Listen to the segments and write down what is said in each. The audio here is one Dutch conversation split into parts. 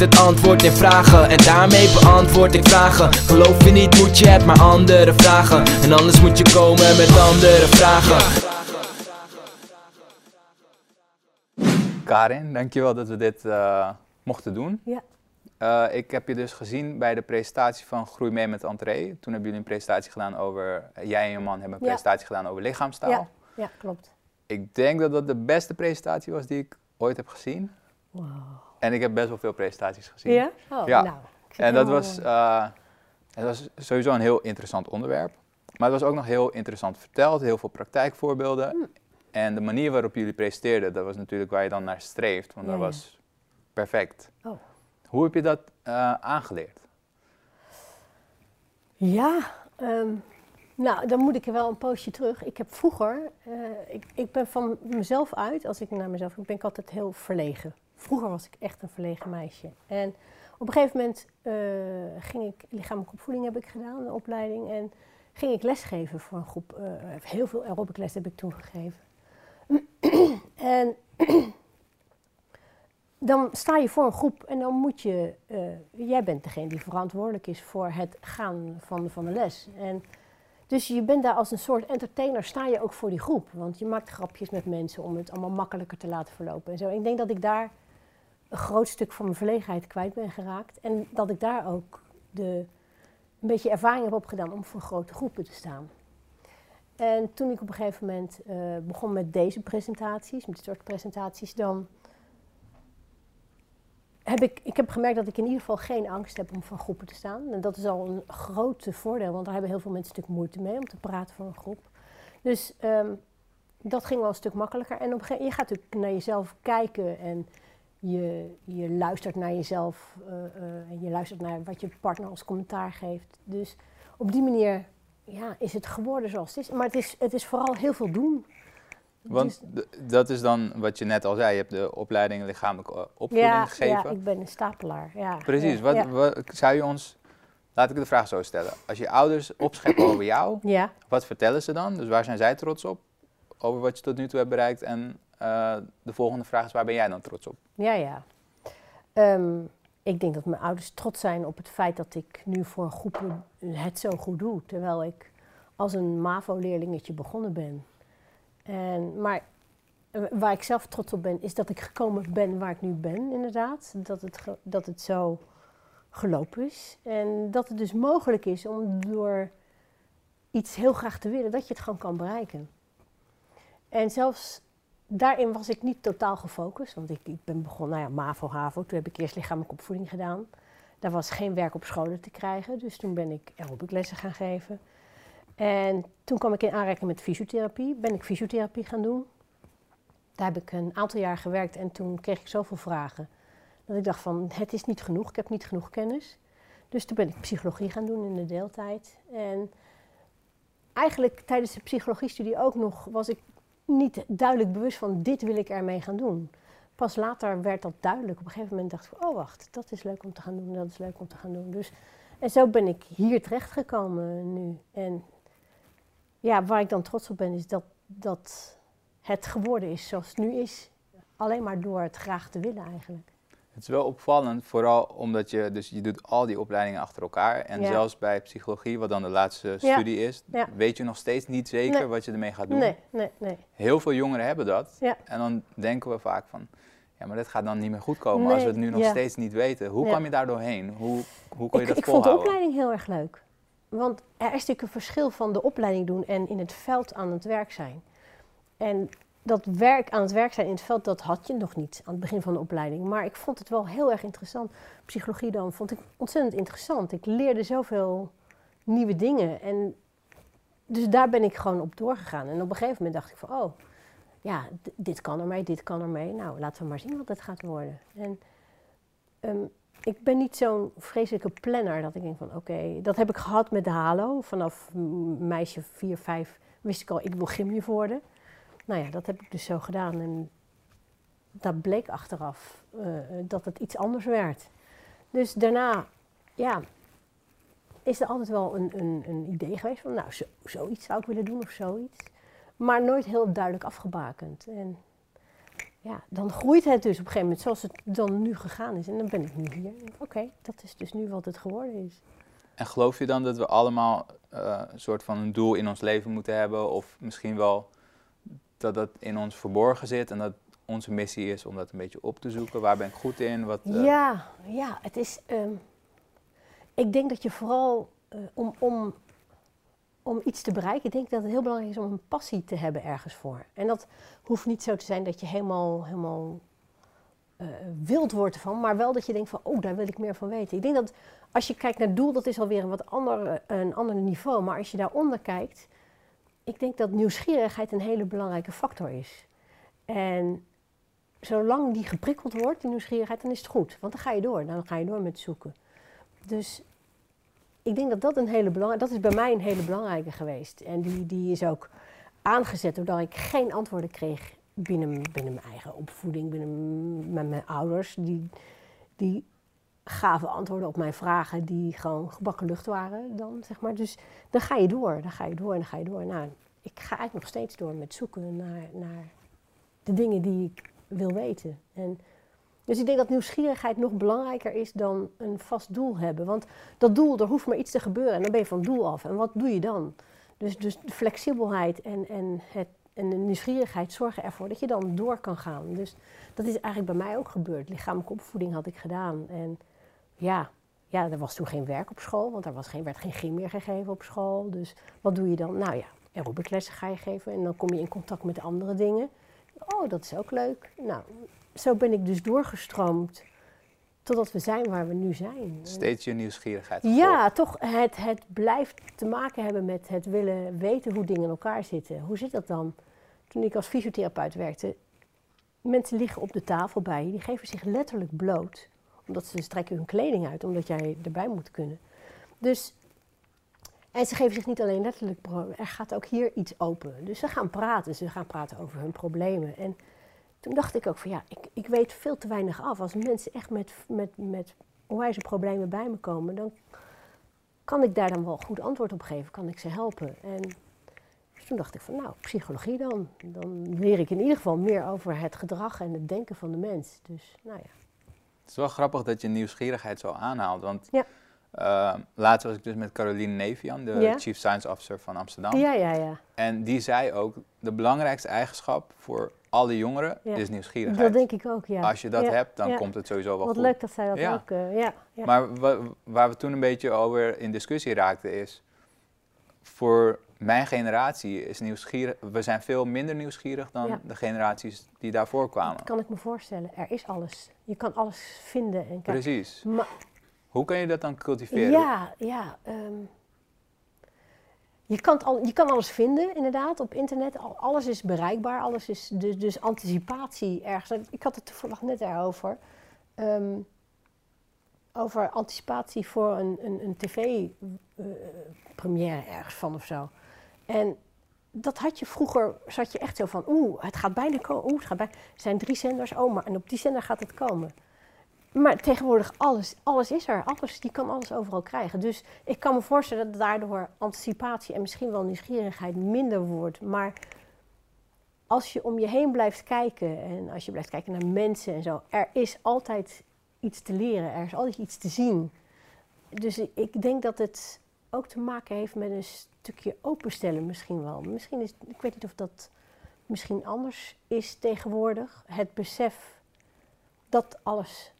het antwoord in vragen En daarmee beantwoord ik vragen Geloof je niet moet je het maar andere vragen En anders moet je komen met andere vragen Karin, dankjewel dat we dit uh, mochten doen. Ja. Uh, ik heb je dus gezien bij de presentatie van Groei mee met Entree. Toen hebben jullie een presentatie gedaan over, jij en je man hebben een presentatie gedaan over lichaamstaal. Ja. ja, klopt. Ik denk dat dat de beste presentatie was die ik ooit heb gezien. Wow. En ik heb best wel veel presentaties gezien. Ja? Oh, ja. Nou, en dat was, uh, het was sowieso een heel interessant onderwerp. Maar het was ook nog heel interessant verteld, heel veel praktijkvoorbeelden. Hm. En de manier waarop jullie presenteerden, dat was natuurlijk waar je dan naar streeft, want dat was perfect. Oh. Hoe heb je dat uh, aangeleerd? Ja, um, nou, dan moet ik er wel een poosje terug. Ik heb vroeger, uh, ik, ik ben van mezelf uit, als ik naar mezelf ben ik altijd heel verlegen. Vroeger was ik echt een verlegen meisje. En op een gegeven moment uh, ging ik, lichamelijke opvoeding heb ik gedaan, een opleiding. En ging ik lesgeven voor een groep, heel veel aerobic les heb ik toen gegeven. en dan sta je voor een groep en dan moet je, uh, jij bent degene die verantwoordelijk is voor het gaan van, van de les. En dus je bent daar als een soort entertainer, sta je ook voor die groep. Want je maakt grapjes met mensen om het allemaal makkelijker te laten verlopen. En zo. ik denk dat ik daar een groot stuk van mijn verlegenheid kwijt ben geraakt. En dat ik daar ook de, een beetje ervaring heb opgedaan om voor grote groepen te staan. En toen ik op een gegeven moment uh, begon met deze presentaties, met dit soort presentaties, dan heb ik, ik heb gemerkt dat ik in ieder geval geen angst heb om voor groepen te staan. En dat is al een groot voordeel, want daar hebben heel veel mensen natuurlijk moeite mee om te praten voor een groep. Dus um, dat ging wel een stuk makkelijker. En op een gegeven, je gaat natuurlijk naar jezelf kijken en je, je luistert naar jezelf uh, uh, en je luistert naar wat je partner als commentaar geeft. Dus op die manier ja, is het geworden zoals het is. Maar het is, het is vooral heel veel doen. Want dat is dan wat je net al zei, je hebt de opleiding lichamelijke opvoeding ja, gegeven. Ja, ik ben een stapelaar. Ja, Precies. Ja, wat, ja. wat, zou je ons, laat ik de vraag zo stellen. Als je ouders opscheppen over jou, wat vertellen ze dan? Dus waar zijn zij trots op? Over wat je tot nu toe hebt bereikt. En uh, de volgende vraag is, waar ben jij dan trots op? Ja, ja. Um, ik denk dat mijn ouders trots zijn op het feit dat ik nu voor een groep het zo goed doe. Terwijl ik als een MAVO-leerlingetje begonnen ben. En, maar waar ik zelf trots op ben, is dat ik gekomen ben waar ik nu ben, inderdaad. Dat het, dat het zo gelopen is. En dat het dus mogelijk is om door iets heel graag te willen, dat je het gewoon kan bereiken. En zelfs daarin was ik niet totaal gefocust. Want ik, ik ben begonnen, nou ja, MAVO, HAVO. Toen heb ik eerst lichamelijke opvoeding gedaan. Daar was geen werk op scholen te krijgen. Dus toen ben ik aerobiclessen gaan geven. En toen kwam ik in aanraking met fysiotherapie. Ben ik fysiotherapie gaan doen. Daar heb ik een aantal jaar gewerkt en toen kreeg ik zoveel vragen. Dat ik dacht van, het is niet genoeg, ik heb niet genoeg kennis. Dus toen ben ik psychologie gaan doen in de deeltijd. En eigenlijk tijdens de psychologiestudie ook nog was ik niet duidelijk bewust van dit wil ik ermee gaan doen. Pas later werd dat duidelijk. Op een gegeven moment dacht ik, oh wacht, dat is leuk om te gaan doen, dat is leuk om te gaan doen. Dus, en zo ben ik hier terechtgekomen nu. En ja, waar ik dan trots op ben, is dat, dat het geworden is zoals het nu is. Alleen maar door het graag te willen eigenlijk. Het is wel opvallend, vooral omdat je, dus je doet al die opleidingen achter elkaar. En Ja. zelfs bij psychologie, wat dan de laatste Ja. studie is, Ja. weet je nog steeds niet zeker Nee. wat je ermee gaat doen. Nee, nee, nee. Heel veel jongeren hebben dat. En dan denken we vaak van, ja, maar dit gaat dan niet meer goed komen als we het nu nog steeds niet weten. Hoe kwam je daar doorheen? Hoe, hoe kon je Ik, dat ik vond de volhouden? opleiding heel erg leuk. Want er is natuurlijk een verschil van de opleiding doen en in het veld aan het werk zijn. En dat werk aan het werk zijn in het veld, dat had je nog niet aan het begin van de opleiding. Maar ik vond het wel heel erg interessant. Psychologie dan vond ik ontzettend interessant. Ik leerde zoveel nieuwe dingen. En dus daar ben ik gewoon op doorgegaan. En op een gegeven moment dacht ik van, oh, ja, dit kan ermee, dit kan ermee. Nou, laten we maar zien wat het gaat worden. En ehm, ik ben niet zo'n vreselijke planner dat ik denk van, oké, dat heb ik gehad met de HALO. Vanaf meisje 4, 5 wist ik al, ik wil gymjuf worden. Nou ja, dat heb ik dus zo gedaan. En dat bleek achteraf eh, dat het iets anders werd. Dus daarna, ja, is er altijd wel een, een, een idee geweest van, nou, zo, zoiets zou ik willen doen of zoiets. Maar nooit heel duidelijk afgebakend. En ja, dan groeit het dus op een gegeven moment zoals het dan nu gegaan is. En dan ben ik nu hier. Oké, dat is dus nu wat het geworden is. En geloof je dan dat we allemaal uh, een soort van een doel in ons leven moeten hebben? Of misschien wel dat dat in ons verborgen zit en dat onze missie is om dat een beetje op te zoeken? Waar ben ik goed in? Wat, uh... Ja, ja, het is. Um, ik denk dat je vooral uh, om, om, om iets te bereiken, ik denk dat het heel belangrijk is om een passie te hebben ergens voor. En dat hoeft niet zo te zijn dat je helemaal, helemaal uh, wild wordt ervan, maar wel dat je denkt van, oh, daar wil ik meer van weten. Ik denk dat als je kijkt naar doel, dat is alweer een wat ander, een ander niveau. Maar als je daaronder kijkt, ik denk dat nieuwsgierigheid een hele belangrijke factor is. En zolang die geprikkeld wordt, die nieuwsgierigheid, dan is het goed. Want dan ga je door, dan ga je door met zoeken. Dus ik denk dat dat een hele belangrijke, dat is bij mij een hele belangrijke geweest. En die, die is ook aangezet doordat ik geen antwoorden kreeg binnen, binnen mijn eigen opvoeding, binnen mijn, mijn ouders. Die, die gaven antwoorden op mijn vragen die gewoon gebakken lucht waren dan, zeg maar. Dus dan ga je door, dan ga je door en dan ga je door. Nou, ik ga eigenlijk nog steeds door met zoeken naar, naar de dingen die ik wil weten. En dus ik denk dat nieuwsgierigheid nog belangrijker is dan een vast doel hebben. Want dat doel, er hoeft maar iets te gebeuren en dan ben je van het doel af. En wat doe je dan? Dus, dus de flexibelheid en, en, het, en de nieuwsgierigheid zorgen ervoor dat je dan door kan gaan. Dus dat is eigenlijk bij mij ook gebeurd. Lichamelijke opvoeding had ik gedaan. En ja, ja, er was toen geen werk op school, want er was geen, werd geen gym meer gegeven op school. Dus wat doe je dan? Nou ja, aerobiclessen ga je geven en dan kom je in contact met andere dingen. Oh, dat is ook leuk. Nou, zo ben ik dus doorgestroomd totdat we zijn waar we nu zijn. Steeds je nieuwsgierigheid. Ja, toch het, het blijft te maken hebben met het willen weten hoe dingen in elkaar zitten. Hoe zit dat dan? Toen ik als fysiotherapeut werkte, mensen liggen op de tafel bij je, die geven zich letterlijk bloot. Omdat ze strekken hun kleding uit, omdat jij erbij moet kunnen. Dus, en ze geven zich niet alleen letterlijk, er gaat ook hier iets open. Dus ze gaan praten, ze gaan praten over hun problemen. En toen dacht ik ook van ja, ik, ik weet veel te weinig af. Als mensen echt met, met, met onwijze problemen bij me komen, dan kan ik daar dan wel goed antwoord op geven, kan ik ze helpen. En dus toen dacht ik van nou, psychologie dan. Dan leer ik in ieder geval meer over het gedrag en het denken van de mens. Dus nou ja. Het is wel grappig dat je nieuwsgierigheid zo aanhaalt, want... Ja. Uh, laatst was ik dus met Caroline Nevian, de Chief Science Officer van Amsterdam. Ja, ja, ja. En die zei ook, de belangrijkste eigenschap voor alle jongeren is nieuwsgierigheid. Dat denk ik ook, ja. Als je dat hebt, dan komt het sowieso wel Wat goed. Wat leuk dat zij dat ook, uh, ja, Maar waar we toen een beetje over in discussie raakten is, voor mijn generatie is nieuwsgierig, we zijn veel minder nieuwsgierig dan de generaties die daarvoor kwamen. Dat kan ik me voorstellen. Er is alles. Je kan alles vinden. En kijken. Precies. Maar, Hoe kan je dat dan cultiveren? Ja, ja. Um, je kan, al, je kan alles vinden, inderdaad, op internet. Alles is bereikbaar, alles is dus, dus anticipatie ergens. Ik had het toevallig net erover. Um, over anticipatie voor een, een, een tv-première uh, ergens van of zo. En dat had je vroeger, zat je echt zo van, oeh, het gaat bijna komen, oeh, het gaat bijna. Er zijn drie zenders, oh, maar en op die zender gaat het komen. Maar tegenwoordig alles, alles is er. Alles, die kan alles overal krijgen. Dus ik kan me voorstellen dat daardoor anticipatie en misschien wel nieuwsgierigheid minder wordt. Maar als je om je heen blijft kijken en als je blijft kijken naar mensen en zo, er is altijd iets te leren, er is altijd iets te zien. Dus ik denk dat het ook te maken heeft met een stukje openstellen misschien wel. Misschien is, ik weet niet of dat misschien anders is tegenwoordig. Het besef dat alles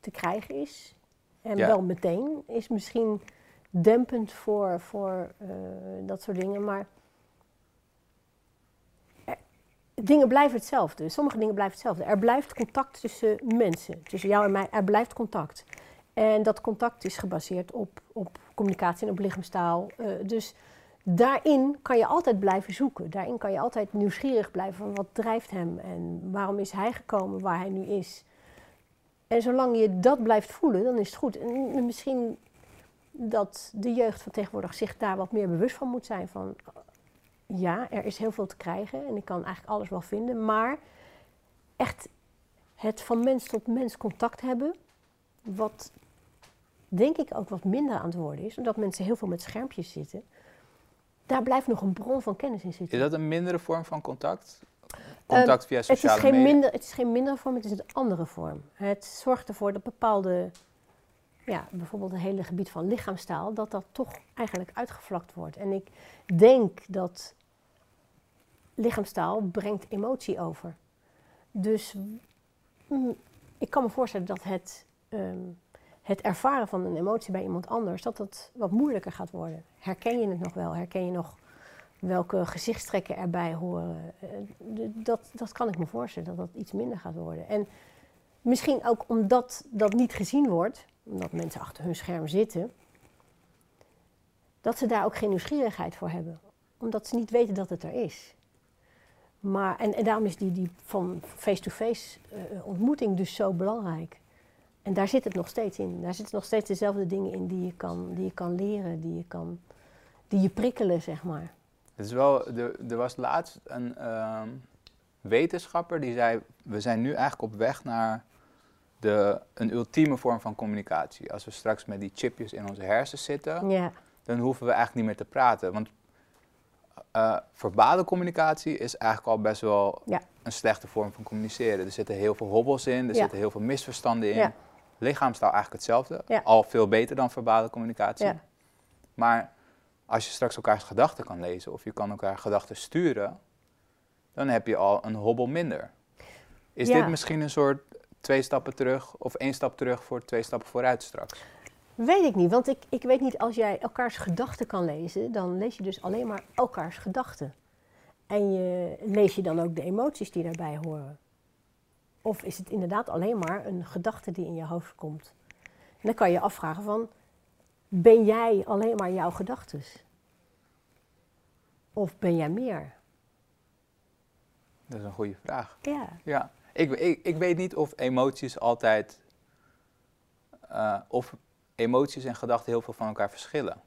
te krijgen is. En wel meteen is misschien dempend voor, voor uh, dat soort dingen. Maar er, dingen blijven hetzelfde. Sommige dingen blijven hetzelfde. Er blijft contact tussen mensen. Tussen jou en mij. Er blijft contact. En dat contact is gebaseerd op, op communicatie en op lichaamstaal. Uh, dus daarin kan je altijd blijven zoeken. Daarin kan je altijd nieuwsgierig blijven van wat drijft hem en waarom is hij gekomen waar hij nu is. En zolang je dat blijft voelen, dan is het goed. En misschien dat de jeugd van tegenwoordig zich daar wat meer bewust van moet zijn. Van ja, er is heel veel te krijgen en ik kan eigenlijk alles wel vinden. Maar echt het van mens tot mens contact hebben, wat denk ik ook wat minder aan het worden is, omdat mensen heel veel met schermpjes zitten. Daar blijft nog een bron van kennis in zitten. Is dat een mindere vorm van contact? contact via Het is, sociale geen media. minder, het is geen mindere vorm, het is een andere vorm. Het zorgt ervoor dat bepaalde, ja, bijvoorbeeld het hele gebied van lichaamstaal, dat dat toch eigenlijk uitgevlakt wordt. En ik denk dat lichaamstaal brengt emotie over. Dus mm, ik kan me voorstellen dat het, ehm, het ervaren van een emotie bij iemand anders, dat dat wat moeilijker gaat worden. Herken je het nog wel? Herken je nog welke gezichtstrekken erbij horen? Eh, dat, dat kan ik me voorstellen, dat dat iets minder gaat worden. En misschien ook omdat dat niet gezien wordt, omdat mensen achter hun scherm zitten, dat ze daar ook geen nieuwsgierigheid voor hebben. Omdat ze niet weten dat het er is. Maar, en, en daarom is die, die van face-to-face eh, ontmoeting dus zo belangrijk. En daar zit het nog steeds in. Daar zitten nog steeds dezelfde dingen in die je kan, die je kan leren, die je, kan, die je prikkelen, zeg maar. Het is wel, er, er was laatst een ehm, wetenschapper die zei, we zijn nu eigenlijk op weg naar de, een ultieme vorm van communicatie. Als we straks met die chipjes in onze hersens zitten, Ja, dan hoeven we eigenlijk niet meer te praten. Want eh, verbale communicatie is eigenlijk al best wel Ja. een slechte vorm van communiceren. Er zitten heel veel hobbels in, er Ja. zitten heel veel misverstanden in. Lichaamstaal eigenlijk hetzelfde, Ja. al veel beter dan verbale communicatie. ja, Maar als je straks elkaars gedachten kan lezen of je kan elkaar gedachten sturen, dan heb je al een hobbel minder. Is Ja. dit misschien een soort twee stappen terug of één stap terug voor twee stappen vooruit straks? Weet ik niet, want ik, ik weet niet, als jij elkaars gedachten kan lezen, dan lees je dus alleen maar elkaars gedachten. En je, lees je dan ook de emoties die daarbij horen? Of is het inderdaad alleen maar een gedachte die in je hoofd komt? En dan kan je je afvragen van, ben jij alleen maar jouw gedachten? Of ben jij meer? Dat is een goede vraag. Ja, Ja, ik, ik, ik weet niet of emoties altijd, eh, of emoties en gedachten heel veel van elkaar verschillen.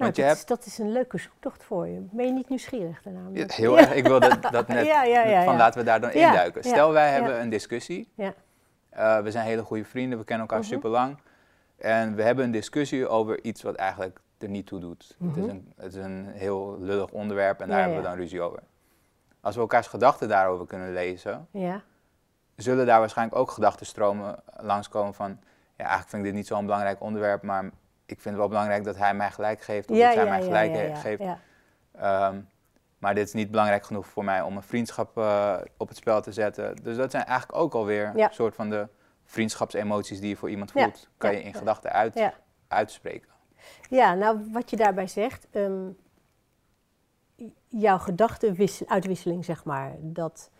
Nou, Want dat, hebt, is, dat is een leuke zoektocht voor je. Ben je niet nieuwsgierig daarna? Ja, heel erg, ik wilde dat net, Ja, van laten we daar dan induiken. Stel wij hebben een discussie, Ja. Eh, we zijn hele goede vrienden, we kennen elkaar Mhm. super lang. En we hebben een discussie over iets wat eigenlijk er niet toe doet. het, Mhm. is een, het is een heel lullig onderwerp en daar hebben we dan ruzie over. Als we elkaars gedachten daarover kunnen lezen, Ja, zullen daar waarschijnlijk ook gedachtenstromen langskomen van... Ja, eigenlijk vind ik dit niet zo'n belangrijk onderwerp, maar ik vind het wel belangrijk dat hij mij gelijk geeft of ja, dat ja, mij gelijk ja, geeft. Ehm, maar dit is niet belangrijk genoeg voor mij om een vriendschap eh, op het spel te zetten. Dus dat zijn eigenlijk ook alweer een soort van de vriendschapsemoties die je voor iemand voelt. Kan je in gedachten uit, Ja. uitspreken. Ja, nou wat je daarbij zegt, j- jouw gedachtenuitwisseling, zeg maar, dat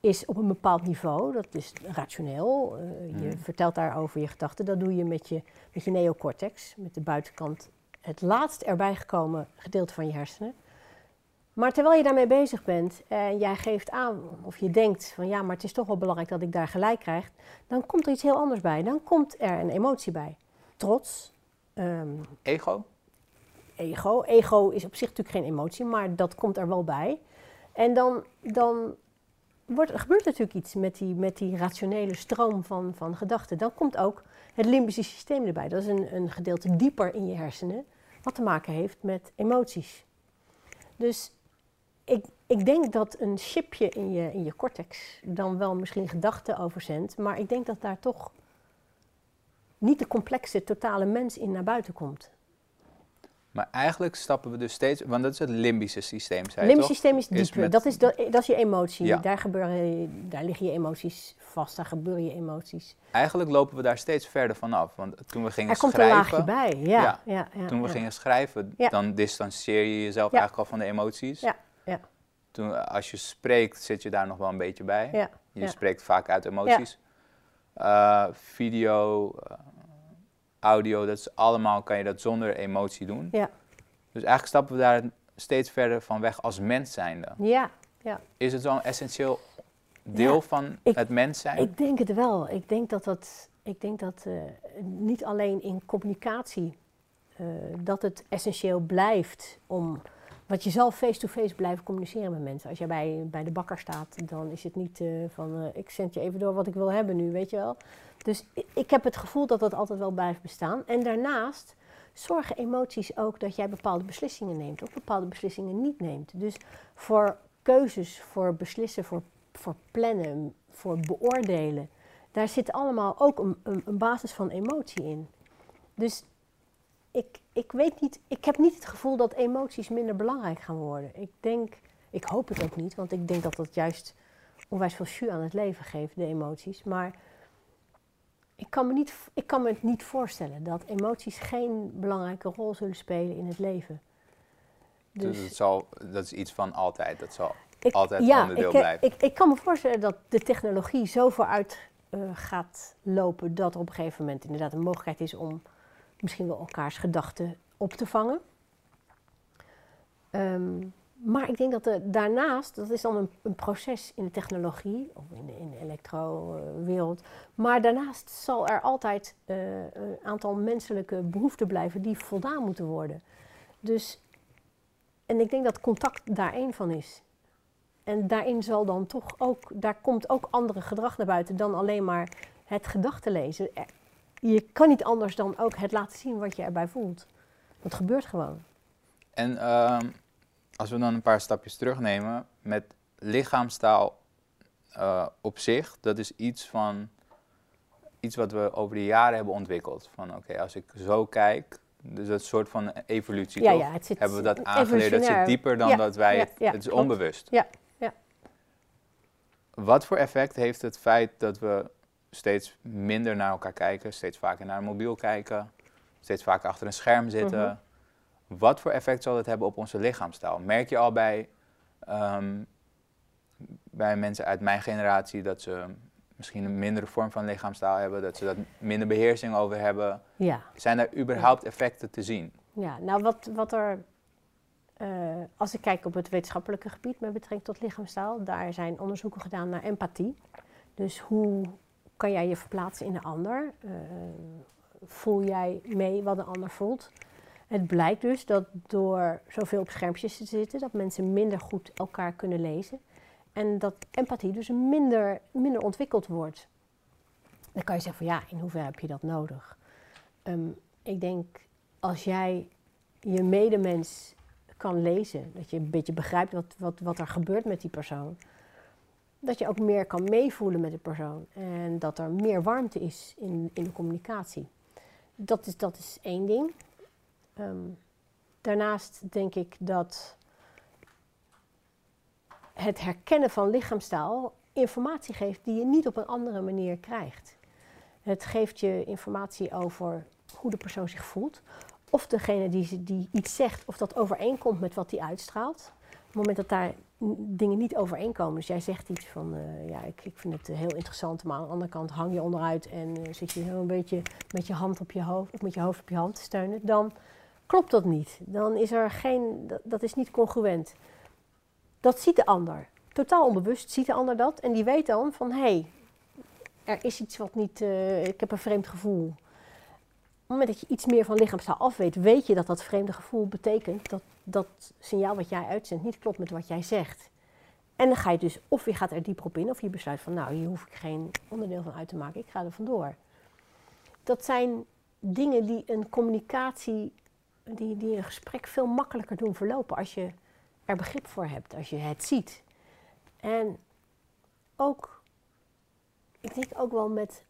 is op een bepaald niveau, dat is rationeel. Eh, je Mhm. vertelt daarover je gedachten, dat doe je met je, met je neocortex, met de buitenkant, het laatst erbij gekomen gedeelte van je hersenen. Maar terwijl je daarmee bezig bent en jij geeft aan, of je denkt van ja, maar het is toch wel belangrijk dat ik daar gelijk krijg, dan komt er iets heel anders bij. Dan komt er een emotie bij. Trots, ehm, Ego? ego. Ego is op zich natuurlijk geen emotie, maar dat komt er wel bij. En dan, dan wordt, er gebeurt natuurlijk iets met die, met die rationele stroom van, van gedachten. Dan komt ook het limbische systeem erbij. Dat is een, een gedeelte dieper in je hersenen, wat te maken heeft met emoties. Dus ik, ik denk dat een chipje in je, in je cortex dan wel misschien gedachten overzendt, maar ik denk dat daar toch niet de complexe, totale mens in naar buiten komt. Maar eigenlijk stappen we dus steeds, want dat is het limbische systeem, zei Limbisch systeem is dieper. met- dat, is dat, dat is je emotie. Ja. Daar, gebeuren, daar liggen je emoties vast, daar gebeuren je emoties. Eigenlijk lopen we daar steeds verder vanaf. Want toen we gingen Er komt een schrijven, laagje bij. Ja, Ja. ja. ja, toen we gingen schrijven, dan distancieer je jezelf eigenlijk al van de emoties. Ja, ja. Toen, als je spreekt, zit je daar nog wel een beetje bij. Ja, Je spreekt vaak uit emoties. Eh, video, eh, audio, dat is allemaal kan je dat zonder emotie doen. Ja. Dus eigenlijk stappen we daar steeds verder van weg als mens zijnde. ja. Is het zo'n essentieel deel Ja, van ik- het mens zijn? Ik denk het wel. Ik denk dat dat, ik denk dat eh, niet alleen in communicatie eh, dat het essentieel blijft om. Want je zal face-to-face blijven communiceren met mensen. Als jij bij, bij de bakker staat, dan is het niet eh, van eh, ik zend je even door wat ik wil hebben nu, weet je wel. Dus ik heb het gevoel dat dat altijd wel blijft bestaan. En daarnaast zorgen emoties ook dat jij bepaalde beslissingen neemt of bepaalde beslissingen niet neemt. Dus voor keuzes, voor beslissen, voor, voor plannen, voor beoordelen, daar zit allemaal ook een, een, een basis van emotie in. Dus ik, ik weet niet, ik heb niet het gevoel dat emoties minder belangrijk gaan worden. Ik denk, ik hoop het ook niet, want ik denk dat dat juist onwijs veel jus aan het leven geeft, de emoties. Maar ik kan, me niet, ik kan me het niet voorstellen dat emoties geen belangrijke rol zullen spelen in het leven. Dus, Dus het zal, dat is iets van altijd. Dat zal ik, altijd ja, onderdeel ik, eh, blijven. Ik, ik kan me voorstellen dat de technologie zo vooruit eh, gaat lopen dat er op een gegeven moment inderdaad een mogelijkheid is om misschien wel elkaars gedachten op te vangen. Ehm, maar ik denk dat er daarnaast, dat is dan een, een proces in de technologie, of in de, in de elektro-wereld, maar daarnaast zal er altijd eh, een aantal menselijke behoeften blijven die voldaan moeten worden. Dus, en ik denk dat contact daar één van is. En daarin zal dan toch ook, daar komt ook andere gedrag naar buiten dan alleen maar het gedachten lezen. Je kan niet anders dan ook het laten zien wat je erbij voelt. Dat gebeurt gewoon. En ehm, als we dan een paar stapjes terugnemen, met lichaamstaal eh, op zich, dat is iets van iets wat we over de jaren hebben ontwikkeld. Van oké, als ik zo kijk, dus dat soort van evolutie Ja, toch? ja, het zit hebben we dat aangeleerd, dat zit dieper dan Ja, dat wij het, is klopt. onbewust. Ja, ja. Wat voor effect heeft het feit dat we steeds minder naar elkaar kijken, steeds vaker naar een mobiel kijken, steeds vaker achter een scherm zitten? Mhm. Wat voor effect zal het hebben op onze lichaamstaal? Merk je al bij, ehm, bij mensen uit mijn generatie dat ze misschien een mindere vorm van lichaamstaal hebben, dat ze dat minder beheersing over hebben? Ja, Zijn er überhaupt effecten te zien? ja. nou wat, wat er, eh, als ik kijk op het wetenschappelijke gebied met betrekking tot lichaamstaal, daar zijn onderzoeken gedaan naar empathie. Dus hoe kan jij je verplaatsen in de ander? Eh, voel jij mee wat de ander voelt? Het blijkt dus dat door zoveel op schermpjes te zitten, dat mensen minder goed elkaar kunnen lezen. En dat empathie dus minder, minder ontwikkeld wordt. Dan kan je zeggen van ja, in hoeverre heb je dat nodig? Ehm, ik denk als jij je medemens kan lezen, dat je een beetje begrijpt wat, wat, wat er gebeurt met die persoon, dat je ook meer kan meevoelen met de persoon en dat er meer warmte is in, in de communicatie. Dat is, dat is één ding. Ehm, daarnaast denk ik dat het herkennen van lichaamstaal informatie geeft die je niet op een andere manier krijgt. Het geeft je informatie over hoe de persoon zich voelt. Of degene die, die iets zegt, of dat overeenkomt met wat hij uitstraalt. Op het moment dat daar dingen niet overeenkomen. Dus jij zegt iets van, eh, ja, ik, ik vind het eh, heel interessant, maar aan de andere kant hang je onderuit en eh, zit je zo een beetje met je hand op je hoofd, of met je hoofd op je hand te steunen. Dan klopt dat niet. Dan is er geen, dat, is niet congruent. Dat ziet de ander. Totaal onbewust ziet de ander dat. En die weet dan van, hé, hey, er is iets wat niet, ik heb een vreemd gevoel. Op het moment dat je iets meer van lichaamstaal af weet, weet je dat dat vreemde gevoel betekent dat dat signaal wat jij uitzendt niet klopt met wat jij zegt. En dan ga je dus, of je gaat er dieper op in, of je besluit van, nou, hier hoef ik geen onderdeel van uit te maken, ik ga er vandoor. Dat zijn dingen die een communicatie, die, die een gesprek veel makkelijker doen verlopen als je er begrip voor hebt, als je het ziet. En ook, ik denk ook wel met,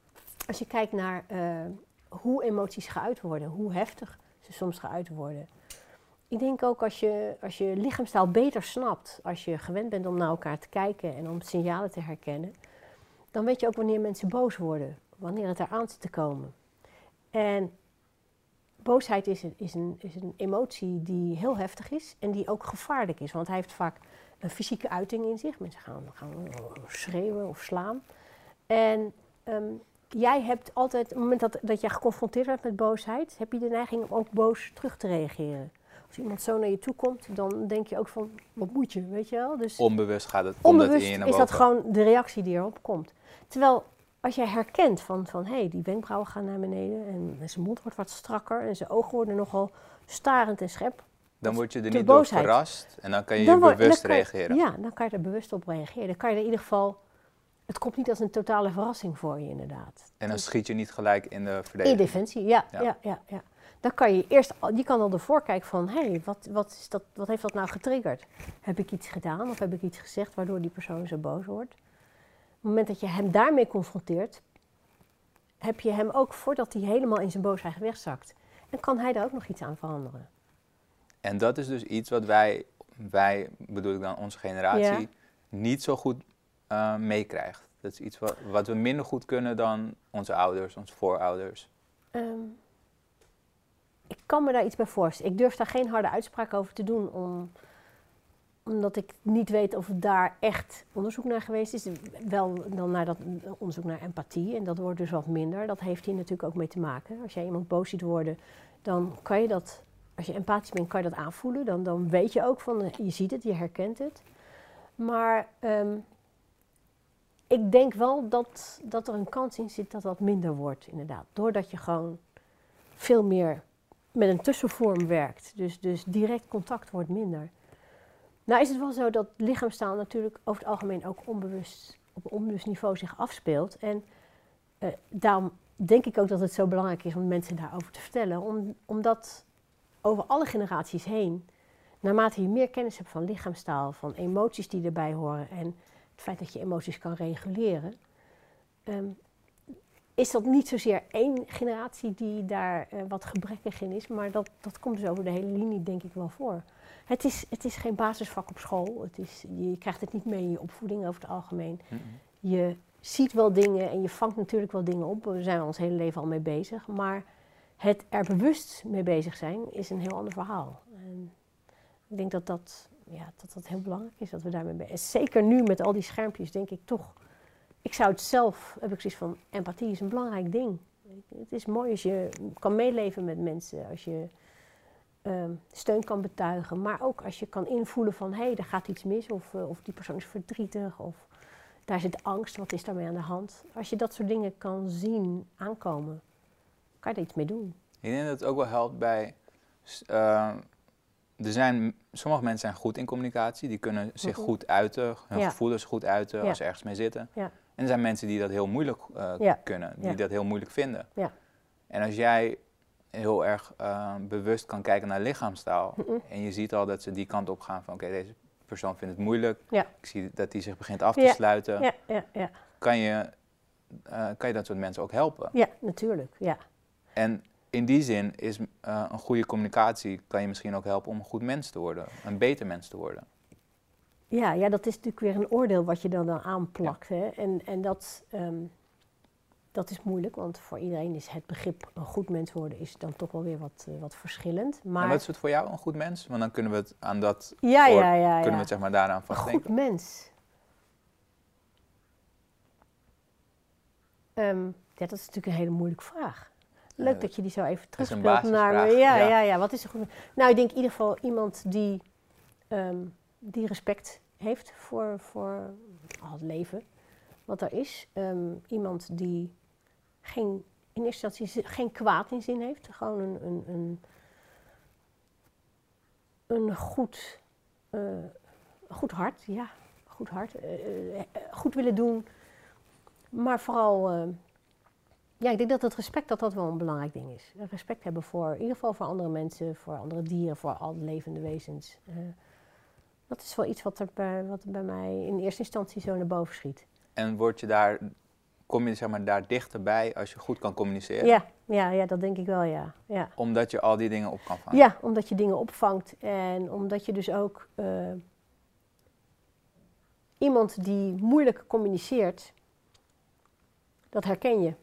als je kijkt naar eh, hoe emoties geuit worden, hoe heftig ze soms geuit worden. Ik denk ook als je, als je lichaamstaal beter snapt, als je gewend bent om naar elkaar te kijken en om signalen te herkennen, dan weet je ook wanneer mensen boos worden, wanneer het eraan zit te komen. En boosheid is een, is, een, is een emotie die heel heftig is en die ook gevaarlijk is, want hij heeft vaak een fysieke uiting in zich. Mensen gaan, gaan schreeuwen of slaan. En ehm, jij hebt altijd, op het moment dat, dat jij geconfronteerd wordt met boosheid, heb je de neiging om ook boos terug te reageren. Als iemand zo naar je toe komt, dan denk je ook van, wat moet je, weet je wel? Dus Onbewust gaat het, onbewust in je is dat gewoon de reactie die erop komt. Terwijl als jij herkent van, van hé, hey, die wenkbrauwen gaan naar beneden en zijn mond wordt wat strakker en zijn ogen worden nogal starend en scherp. Dan word je er niet door verrast en dan kan je Dan je word- bewust je- reageren. Ja, dan kan je er bewust op reageren. Dan kan je er in ieder geval, het komt niet als een totale verrassing voor je inderdaad. En dan schiet je niet gelijk in de In verdediging. defensie, ja, Ja. ja. Ja, ja, Dan kan je eerst, al- je kan al ervoor kijken van, hé, hey, wat, wat, is dat, wat heeft dat nou getriggerd? Heb ik iets gedaan of heb ik iets gezegd waardoor die persoon zo boos wordt? Op het moment dat je hem daarmee confronteert, heb je hem ook voordat hij helemaal in zijn boosheid wegzakt. En kan hij daar ook nog iets aan veranderen? En dat is dus iets wat wij, wij bedoel ik dan onze generatie, Ja. niet zo goed eh, meekrijgt. Dat is iets wat, wat we minder goed kunnen dan onze ouders, onze voorouders. Ehm, ik kan me daar iets bij voorstellen. Ik durf daar geen harde uitspraak over te doen, om, omdat ik niet weet of daar echt onderzoek naar geweest is. Wel dan naar dat onderzoek naar empathie, en dat wordt dus wat minder. Dat heeft hier natuurlijk ook mee te maken. Als jij iemand boos ziet worden, dan kan je dat, als je empathisch bent, kan je dat aanvoelen. Dan, dan weet je ook van, je ziet het, je herkent het. Maar ehm, ik denk wel dat, dat er een kans in zit dat dat minder wordt, inderdaad. Doordat je gewoon veel meer met een tussenvorm werkt. Dus, dus direct contact wordt minder. Nou is het wel zo dat lichaamstaal natuurlijk over het algemeen ook onbewust, op onbewust niveau zich afspeelt. En eh, daarom denk ik ook dat het zo belangrijk is om mensen daarover te vertellen. Om, omdat over alle generaties heen, naarmate je meer kennis hebt van lichaamstaal, van emoties die erbij horen en het feit dat je emoties kan reguleren, ehm, is dat niet zozeer één generatie die daar eh, wat gebrekkig in is, maar dat, dat komt dus over de hele linie denk ik wel voor. Het is, het is geen basisvak op school, het is, je krijgt het niet mee in je opvoeding over het algemeen. Je ziet wel dingen en je vangt natuurlijk wel dingen op, daar zijn we ons hele leven al mee bezig, maar het er bewust mee bezig zijn is een heel ander verhaal. En ik denk dat dat, ja, dat dat heel belangrijk is dat we daarmee bezig zijn. Zeker nu met al die schermpjes denk ik toch ik zou het zelf, heb ik zoiets van, empathie is een belangrijk ding. Het is mooi als je kan meeleven met mensen, als je ehm, steun kan betuigen, maar ook als je kan invoelen van, hé, hey, er gaat iets mis, of, eh, of die persoon is verdrietig, of daar zit angst, wat is daarmee aan de hand? Als je dat soort dingen kan zien aankomen, kan je er iets mee doen. Ik denk dat het ook wel helpt bij. s- eh, er zijn, sommige mensen zijn goed in communicatie, die kunnen zich Mhm. goed uiten, hun Ja. gevoelens goed uiten Ja. als ze ergens mee zitten. Ja. En er zijn mensen die dat heel moeilijk eh, Ja. kunnen, die Ja. dat heel moeilijk vinden. Ja. En als jij heel erg eh, bewust kan kijken naar lichaamstaal en je ziet al dat ze die kant op gaan van oké, deze persoon vindt het moeilijk, ik zie dat hij zich begint af te Ja. sluiten, Ja, ja, ja. kan, je, eh, kan je dat soort mensen ook helpen. ja natuurlijk, ja. En in die zin is een goede communicatie kan je misschien ook helpen om een goed mens te worden, een beter mens te worden. Ja, ja, dat is natuurlijk weer een oordeel wat je dan, aanplakt. Hè? En, en dat, ehm, dat is moeilijk, want voor iedereen is het begrip een goed mens worden is dan toch wel weer wat, eh, wat verschillend. Maar En wat is het voor jou een goed mens? Want dan kunnen we het aan dat ja, voor- ja, ja, kunnen we het zeg maar daaraan een vastdenken. goed mens. Ehm, ja, dat is natuurlijk een hele moeilijke vraag. Leuk dat je die zo even een terugspeelt naar me. Ja, ja. ja. Ja, wat is een goed mens? Nou, ik denk in ieder geval iemand die, ehm, die respect heeft voor, voor al het leven wat er is. Ehm, iemand die geen, in eerste instantie geen kwaad in zin heeft. Gewoon een, een, een, een goed, eh, goed hart, ja. Goed hart. eh, eh, goed willen doen. Maar vooral, ja, ik denk dat het respect dat dat wel een belangrijk ding is. Respect hebben voor, in ieder geval voor andere mensen, voor andere dieren, voor al levende wezens. Dat is wel iets wat er bij, wat bij mij in eerste instantie zo naar boven schiet. En word je daar, kom je zeg maar daar dichterbij als je goed kan communiceren? Ja, ja, ja, dat denk ik wel, ja. ja. Omdat je al die dingen op kan vangen. Ja, omdat je dingen opvangt en omdat je dus ook eh, iemand die moeilijk communiceert, dat herken je.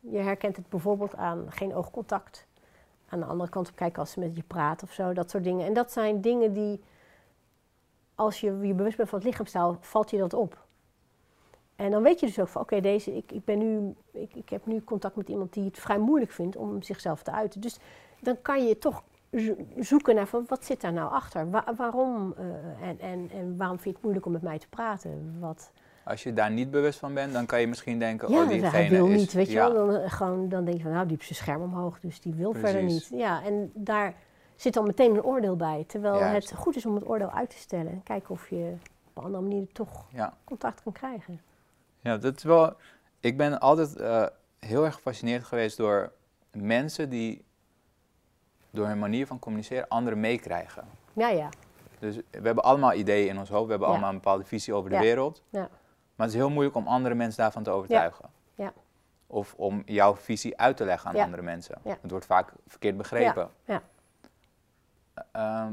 Je herkent het bijvoorbeeld aan geen oogcontact, aan de andere kant op kijken als ze met je praat of zo, dat soort dingen. En dat zijn dingen die, als je je bewust bent van het lichaamstaal, valt je dat op. En dan weet je dus ook van, oké, deze, ik, ik, ben nu, ik, ik heb nu contact met iemand die het vrij moeilijk vindt om zichzelf te uiten. Dus dan kan je toch zo- zoeken naar van, wat zit daar nou achter? Wa- waarom eh, en, en, en waarom vind je het moeilijk om met mij te praten? Wat, Als je daar niet bewust van bent, dan kan je misschien denken, ja, oh diegene hij wil is... niet, weet je wel. Dan, eh, gewoon, dan denk je van, nou, die heeft zijn scherm omhoog, dus die wil verder niet. Ja, en daar zit dan meteen een oordeel bij. Terwijl het goed is om het oordeel uit te stellen. En kijken of je op een andere manier toch Ja. contact kan krijgen. Ja, dat is wel. Ik ben altijd eh, heel erg gefascineerd geweest door mensen die door hun manier van communiceren anderen meekrijgen. Ja, ja. Dus we hebben allemaal ideeën in ons hoofd, we hebben Ja. allemaal een bepaalde visie over de wereld. Ja. Maar het is heel moeilijk om andere mensen daarvan te overtuigen. Ja. Of om jouw visie uit te leggen aan andere mensen. Ja. Het wordt vaak verkeerd begrepen. Ja. Ehm,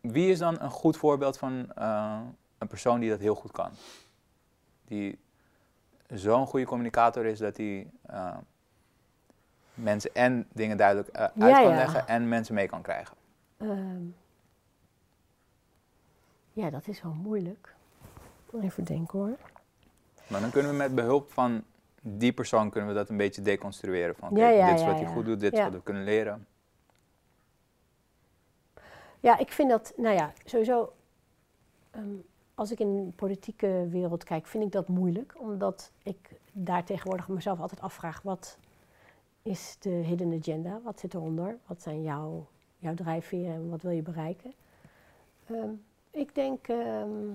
wie is dan een goed voorbeeld van eh, een persoon die dat heel goed kan? Die zo'n goede communicator is dat hij eh, mensen en dingen duidelijk eh, uit Ja, kan ja. leggen en mensen mee kan krijgen. Ehm, ja, dat is wel moeilijk. Even denken hoor. Maar dan kunnen we met behulp van die persoon kunnen we dat een beetje deconstrueren. Van, Ja, dit is wat hij goed doet, dit is wat we kunnen leren. Ja, ik vind dat, nou ja, sowieso, ehm, als ik in de politieke wereld kijk, vind ik dat moeilijk. Omdat ik daar tegenwoordig mezelf altijd afvraag, wat is de hidden agenda? Wat zit eronder? Wat zijn jouw, jouw drijfveren en wat wil je bereiken? Ehm, ik denk, ehm,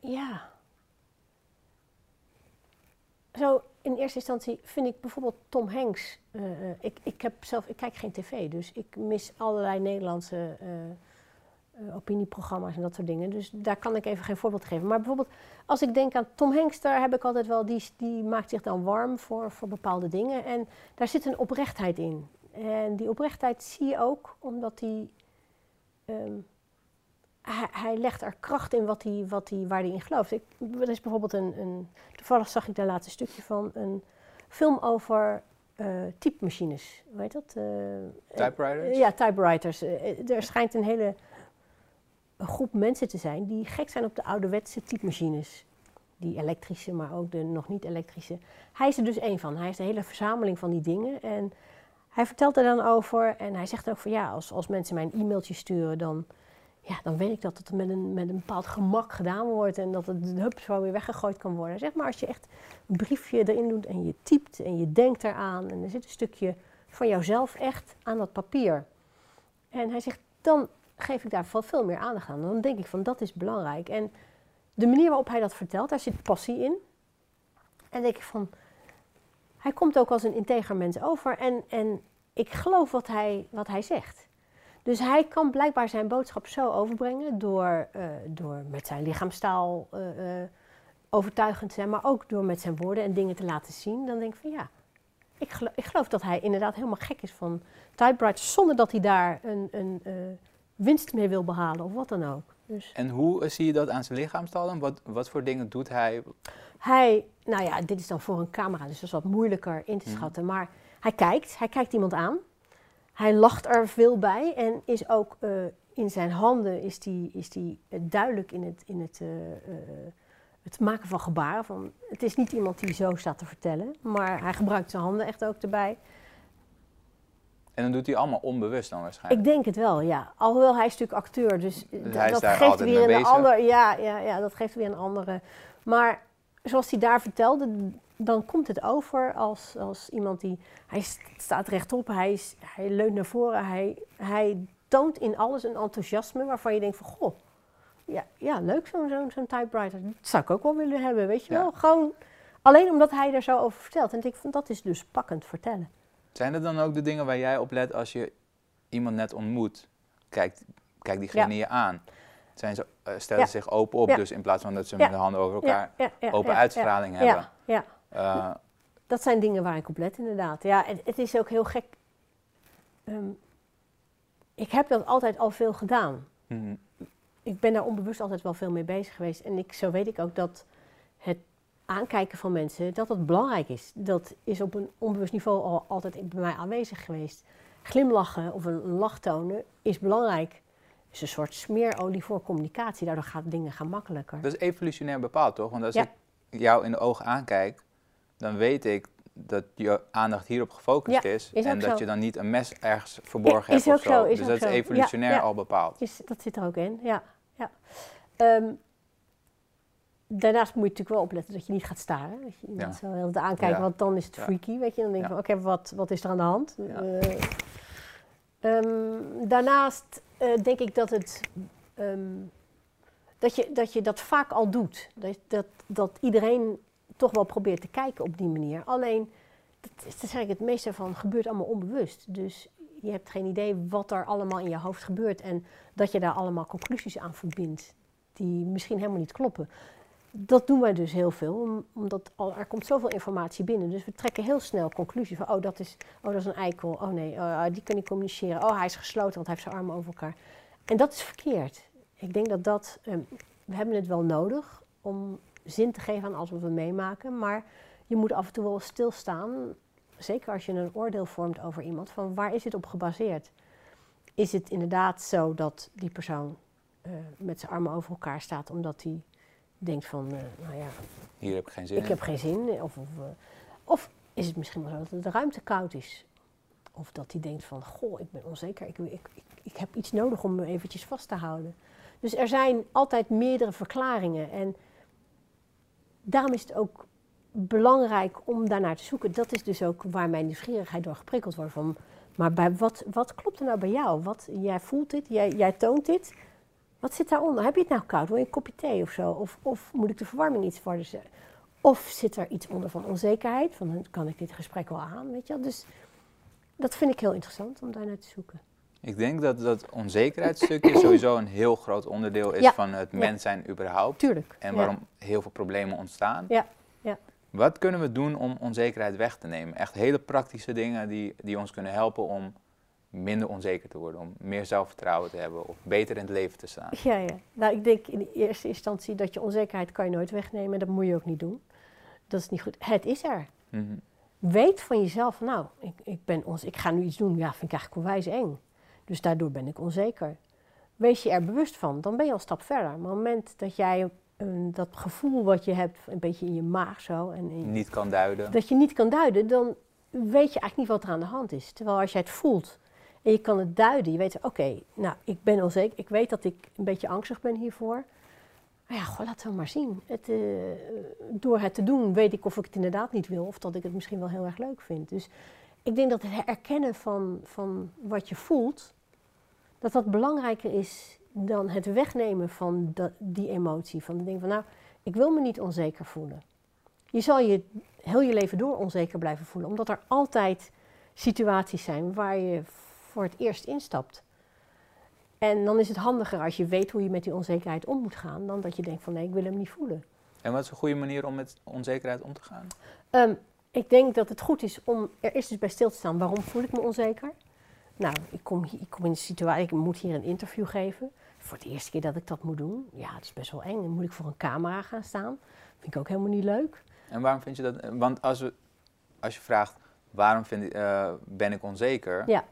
ja, zo in eerste instantie vind ik bijvoorbeeld Tom Hanks. eh, eh, ik, ik, heb zelf, ik kijk geen tv, dus ik mis allerlei Nederlandse eh, opinieprogramma's en dat soort dingen. Dus daar kan ik even geen voorbeeld geven. Maar bijvoorbeeld, als ik denk aan Tom Hanks, daar heb ik altijd wel, die, die maakt zich dan warm voor, voor bepaalde dingen. En daar zit een oprechtheid in. En die oprechtheid zie je ook omdat hij. ehm, hij, hij legt er kracht in wat hij, wat hij, waar hij in gelooft. Ik, er is bijvoorbeeld een, een. Toevallig zag ik daar laatst een stukje van. Een film over eh typemachines. Hoe heet dat? Eh, Typewriters? ja, typewriters. Er schijnt een hele een groep mensen te zijn die gek zijn op de ouderwetse typemachines. Die elektrische, maar ook de nog niet elektrische. Hij is er dus één van. Hij is de hele verzameling van die dingen. En hij vertelt er dan over. En hij zegt ook van ja, als, als mensen mij een e-mailtje sturen, dan, ja, dan weet ik dat het met een, met een bepaald gemak gedaan wordt. En dat het hup zo weer weggegooid kan worden. Zeg maar als je echt een briefje erin doet en je typt en je denkt eraan. En er zit een stukje van jouzelf echt aan dat papier. En hij zegt, dan geef ik daar veel, meer aandacht aan. Dan denk ik van, dat is belangrijk. En de manier waarop hij dat vertelt, daar zit passie in. En denk ik van, hij komt ook als een integer mens over. En, en ik geloof wat hij, wat hij zegt. Dus hij kan blijkbaar zijn boodschap zo overbrengen door, eh, door met zijn lichaamstaal eh, eh, overtuigend te zijn, maar ook door met zijn woorden en dingen te laten zien. Dan denk ik van ja, ik geloof, ik geloof dat hij inderdaad helemaal gek is van typewriters, zonder dat hij daar een, een winst mee wil behalen of wat dan ook. Dus En hoe zie je dat aan zijn lichaamstaal dan? Wat, wat voor dingen doet hij? hij, nou ja, dit is dan voor een camera, dus dat is wat moeilijker in te Mhm. schatten. Maar hij kijkt, hij kijkt iemand aan. Hij lacht er veel bij en is ook eh, in zijn handen is die, is die eh, duidelijk in het, in het, eh, het maken van gebaren. Van, het is niet iemand die zo staat te vertellen, maar hij gebruikt zijn handen echt ook erbij. En dan doet hij allemaal onbewust dan waarschijnlijk. Ik denk het wel, ja. Alhoewel hij is natuurlijk acteur, dus, Dus dat geeft weer een ander. Ja, ja, ja, dat geeft weer een andere. Maar zoals hij daar vertelde, dan komt het over als, als iemand die. Hij st- staat rechtop, hij, is, hij leunt naar voren, hij, hij toont in alles een enthousiasme waarvan je denkt van goh. Ja, ja leuk zo'n zo'n zo'n typewriter. Dat zou ik ook wel willen hebben, weet je Ja. wel. Gewoon alleen omdat hij er zo over vertelt. En ik van dat is dus pakkend vertellen. Zijn er dan ook de dingen waar jij op let als je iemand net ontmoet? Kijkt, kijkt diegene je aan? Zijn ze, eh, stellen Ja. zich open op, dus in plaats van dat ze met de handen over elkaar open ja, uitstraling ja, hebben? Ja, ja. Dat zijn dingen waar ik op let, inderdaad. Ja, het, het is ook heel gek. Ehm, ik heb dat altijd al veel gedaan. mhm. Ik ben daar onbewust altijd wel veel mee bezig geweest. En ik, zo weet ik ook dat het aankijken van mensen, dat dat belangrijk is. Dat is op een onbewust niveau al altijd bij mij aanwezig geweest. Glimlachen of een, een lach tonen is belangrijk. Het is een soort smeerolie voor communicatie. Daardoor gaan dingen gaan makkelijker. Dat is evolutionair bepaald, toch? Want als Ja. ik jou in de ogen aankijk, dan weet ik dat je aandacht hierop gefocust Ja, is. is en dat zo. je dan niet een mes ergens verborgen is hebt of ook zo. zo, dus dat is zo. Evolutionair ja. al bepaald. Is, dat zit er ook in, ja. ja. Ehm, daarnaast moet je natuurlijk wel opletten dat je niet gaat staren. Dat je Ja. zo heel aankijken, want dan is het freaky, weet je. Dan denk je van, oké, wat, wat is er aan de hand? Eh, ehm, daarnaast eh, denk ik dat het... ehm, dat, je, dat je dat vaak al doet. Dat, dat, dat iedereen toch wel probeert te kijken op die manier. Alleen, dat is, dat is eigenlijk het meeste van gebeurt allemaal onbewust. Dus je hebt geen idee wat er allemaal in je hoofd gebeurt en dat je daar allemaal conclusies aan verbindt die misschien helemaal niet kloppen. Dat doen wij dus heel veel, om- omdat er komt zoveel informatie binnen. Dus we trekken heel snel conclusies van, oh dat is, oh, dat is een eikel, oh nee, oh, die kan niet communiceren, oh hij is gesloten, want hij heeft zijn armen over elkaar. En dat is verkeerd. Ik denk dat dat, ehm, we hebben het wel nodig om zin te geven aan alles wat we meemaken, maar je moet af en toe wel stilstaan, zeker als je een oordeel vormt over iemand, van waar is het op gebaseerd? Is het inderdaad zo dat die persoon eh, met zijn armen over elkaar staat omdat hij denkt van, eh, nou ja, Hier heb ik geen zin ik in. heb geen zin. Of, of, eh, of is het misschien wel zo dat de ruimte koud is? Of dat hij denkt van, goh, ik ben onzeker, ik, ik, ik, ik heb iets nodig om me eventjes vast te houden. Dus er zijn altijd meerdere verklaringen. En daarom is het ook belangrijk om daarnaar te zoeken. Dat is dus ook waar mijn nieuwsgierigheid door geprikkeld wordt. Van, maar bij wat, wat klopt er nou bij jou? Wat, jij voelt dit, jij, jij toont dit. Wat zit daaronder? Heb je het nou koud? Wil je een kopje thee of zo? Of, of moet ik de verwarming iets harder zetten? Of zit er iets onder van onzekerheid? Van kan ik dit gesprek wel aan? Weet je wel? Dus dat vind ik heel interessant om daar naar te zoeken. Ik denk dat dat onzekerheidsstukje sowieso een heel groot onderdeel is Ja. van het mens zijn überhaupt. Tuurlijk. En ja. waarom heel veel problemen ontstaan. Ja, ja. Wat kunnen we doen om onzekerheid weg te nemen? Echt hele praktische dingen die, die ons kunnen helpen om minder onzeker te worden. Om meer zelfvertrouwen te hebben of beter in het leven te staan. Ja, ja. Nou, ik denk in de eerste instantie dat je onzekerheid kan je nooit wegnemen. Dat moet je ook niet doen. Dat is niet goed. Het is er. Mhm. Weet van jezelf, nou, ik, ik, ben ons, ik ga nu iets doen, ja, vind ik eigenlijk onwijs eng. Dus daardoor ben ik onzeker. Wees je er bewust van, dan ben je al een stap verder. Maar op het moment dat jij eh, dat gevoel wat je hebt, een beetje in je maag zo, en in- Niet kan duiden. dat je niet kan duiden, dan weet je eigenlijk niet wat er aan de hand is. Terwijl als jij het voelt en je kan het duiden, je weet, oké, nou, ik ben onzeker, ik weet dat ik een beetje angstig ben hiervoor. Maar ja, gewoon laten we maar zien. Het, eh, door het te doen weet ik of ik het inderdaad niet wil of dat ik het misschien wel heel erg leuk vind. Dus ik denk dat het erkennen van, van wat je voelt, dat dat belangrijker is dan het wegnemen van die emotie. Van de ding van, nou, ik wil me niet onzeker voelen. Je zal je heel je leven door onzeker blijven voelen, omdat er altijd situaties zijn waar je voor het eerst instapt. En dan is het handiger als je weet hoe je met die onzekerheid om moet gaan, dan dat je denkt van nee, ik wil hem niet voelen. En wat is een goede manier om met onzekerheid om te gaan? Ehm, ik denk dat het goed is om er eerst eens bij stil te staan. Waarom voel ik me onzeker? Nou, ik kom, hier, ik kom in een situatie, ik moet hier een interview geven. Voor de eerste keer dat ik dat moet doen. Ja, het is best wel eng. Dan moet ik voor een camera gaan staan. Vind ik ook helemaal niet leuk. En waarom vind je dat? Want als, we, als je vraagt waarom vind ik, eh, ben ik onzeker? Ja.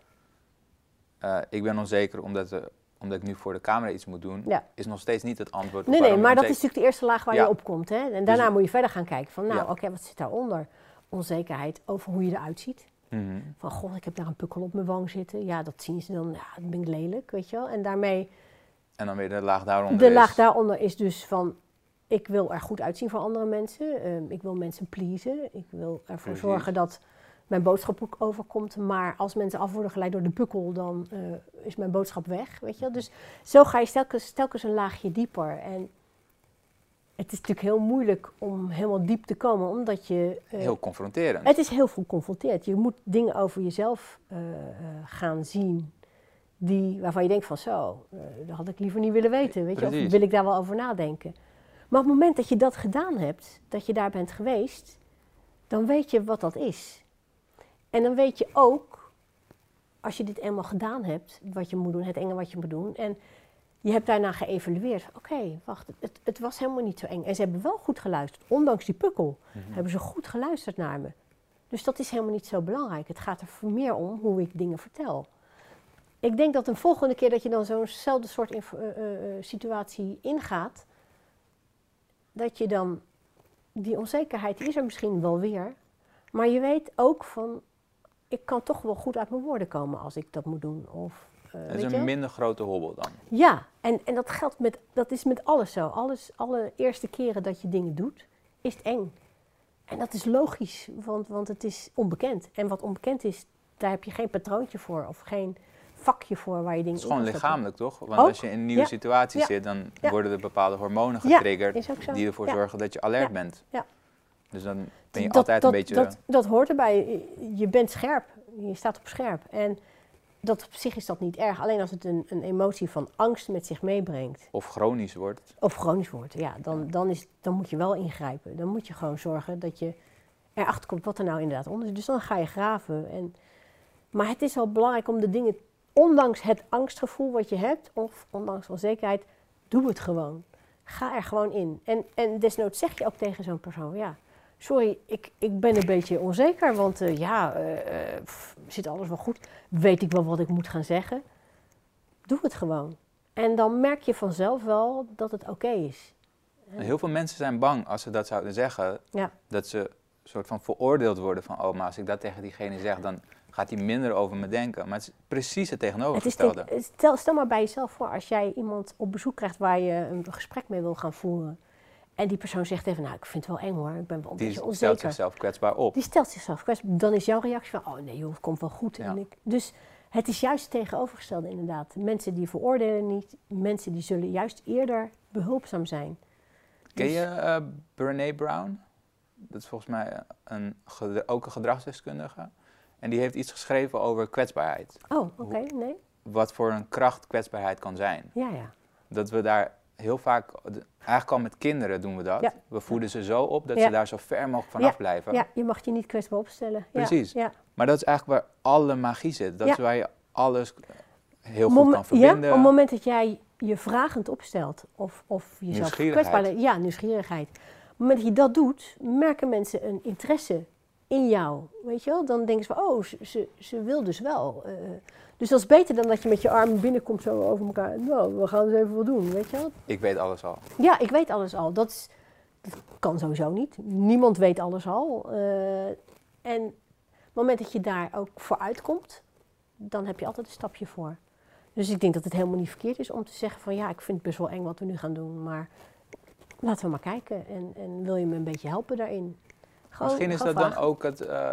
Eh, ik ben onzeker omdat, omdat ik nu voor de camera iets moet doen. Ja. Is nog steeds niet het antwoord. op Nee, nee, maar dat is natuurlijk de eerste laag waar Ja. je op komt. Hè? En daarna Dus- moet je verder gaan kijken van, nou, Ja. oké, wat zit daaronder? Onzekerheid over hoe je eruit ziet. Mhm. Van, goh, ik heb daar een pukkel op mijn wang zitten. Ja, dat zien ze dan, ja, dat ben ik lelijk, weet je wel. En daarmee, En dan weer de laag daaronder. de is- laag daaronder is dus van, ik wil er goed uitzien voor andere mensen. Ehm, ik wil mensen pleasen. Ik wil ervoor Precies. zorgen dat mijn boodschap ook overkomt. Maar als mensen af worden geleid door de pukkel, dan eh, is mijn boodschap weg, weet je wel. Dus zo ga je telkens, telkens een laagje dieper. En het is natuurlijk heel moeilijk om helemaal diep te komen, omdat je... eh, Heel confronterend. het is heel veel. Je moet dingen over jezelf eh, eh, gaan zien die, waarvan je denkt van zo, dat had ik liever niet willen weten. Weet je? Of wil ik daar wel over nadenken. Maar op het moment dat je dat gedaan hebt, dat je daar bent geweest, dan weet je wat dat is. En dan weet je ook, als je dit eenmaal gedaan hebt, wat je moet doen, het enge wat je moet doen. En je hebt daarna geëvalueerd. Oké, wacht, het, het was helemaal niet zo eng. En ze hebben wel goed geluisterd, ondanks die pukkel Mhm. hebben ze goed geluisterd naar me. Dus dat is helemaal niet zo belangrijk. Het gaat er meer om hoe ik dingen vertel. Ik denk dat een volgende keer dat je dan zo'nzelfde soort eh, eh, eh, situatie ingaat, dat je dan die onzekerheid die is er misschien wel weer, maar je weet ook van ik kan toch wel goed uit mijn woorden komen als ik dat moet doen. Of, eh, weet is je? een minder grote hobbel dan. Ja, en, en dat geldt met, dat is met alles zo. Alles, alle eerste keren dat je dingen doet, is het eng. En dat is logisch, want, want het is onbekend. En wat onbekend is, daar heb je geen patroontje voor of geen vakje voor waar je dingen Het is gewoon lichamelijk, toch? Want Ook. als je in een nieuwe Ja. situatie Ja. zit, dan Ja. worden er bepaalde hormonen getriggerd die ervoor zorgen dat je alert Ja. bent. Ja. Dus dan ben je dat, altijd dat, een beetje... Dat, dat hoort erbij. Je bent scherp. Je staat op scherp. En dat op zich is dat niet erg. Alleen als het een, een emotie van angst met zich meebrengt. Of chronisch wordt. Of chronisch wordt. Ja, dan, dan, is, dan moet je wel ingrijpen. Dan moet je gewoon zorgen dat je erachter komt wat er nou inderdaad onder is. Dus dan ga je graven. En, maar het is wel belangrijk om de dingen, ondanks het angstgevoel wat je hebt, of ondanks onzekerheid, doe het gewoon. Ga er gewoon in. En, en desnoods zeg je ook tegen zo'n persoon, ja, sorry, ik, ik ben een beetje onzeker, want eh, ja, eh, eh, pff, zit alles wel goed? Weet ik wel wat ik moet gaan zeggen? Doe het gewoon. En dan merk je vanzelf wel dat het oké is. Heel veel mensen zijn bang als ze dat zouden zeggen, Ja. dat ze een soort van veroordeeld worden van, oh, maar als ik dat tegen diegene zeg, dan gaat hij minder over me denken. Maar het is precies het Het is tegenovergestelde. stel, stel maar bij jezelf voor, als jij iemand op bezoek krijgt waar je een gesprek mee wil gaan voeren. En die persoon zegt even, nou ik vind het wel eng hoor, ik ben wel een Die beetje stelt onzeker. zichzelf kwetsbaar op. Die stelt zichzelf kwetsbaar. Dan is jouw reactie van, oh nee joh, het komt wel goed. Ja. En ik, dus het is juist het tegenovergestelde inderdaad. Mensen die veroordelen niet, mensen die zullen juist eerder behulpzaam zijn. Ken Dus- je eh Brené Brown? Dat is volgens mij een, ook een gedragsdeskundige. En die heeft iets geschreven over kwetsbaarheid. Oh, oké, nee? Wat voor een kracht kwetsbaarheid kan zijn. Ja, ja. Dat we daar heel vaak, eigenlijk al met kinderen doen we dat. Ja. We voeden ze zo op dat Ja. ze daar zo ver mogelijk vanaf blijven. Ja, je mag je niet kwetsbaar opstellen. Precies. Ja, Maar dat is eigenlijk waar alle magie zit. Dat is waar je alles heel goed kan verbinden. Ja, op het moment dat jij je vragend opstelt of, of jezelf kwetsbaar... Ja, nieuwsgierigheid. Op het moment dat je dat doet, merken mensen een interesse in jou. Weet je wel? Dan denken ze van, oh, ze, ze, ze wil dus wel. eh. dus dat is beter dan dat je met je armen binnenkomt zo over elkaar. Nou, we gaan eens even wat doen, weet je wel? Ik weet alles al. Ja, ik weet alles al. Dat, is, dat kan sowieso niet. Niemand weet alles al. Eh, en op het moment dat je daar ook voor uitkomt, dan heb je altijd een stapje voor. Dus ik denk dat het helemaal niet verkeerd is om te zeggen van ja, ik vind het best wel eng wat we nu gaan doen, maar laten we maar kijken. En, en wil je me een beetje helpen daarin? Gewoon- Misschien is dat dan ook het, eh,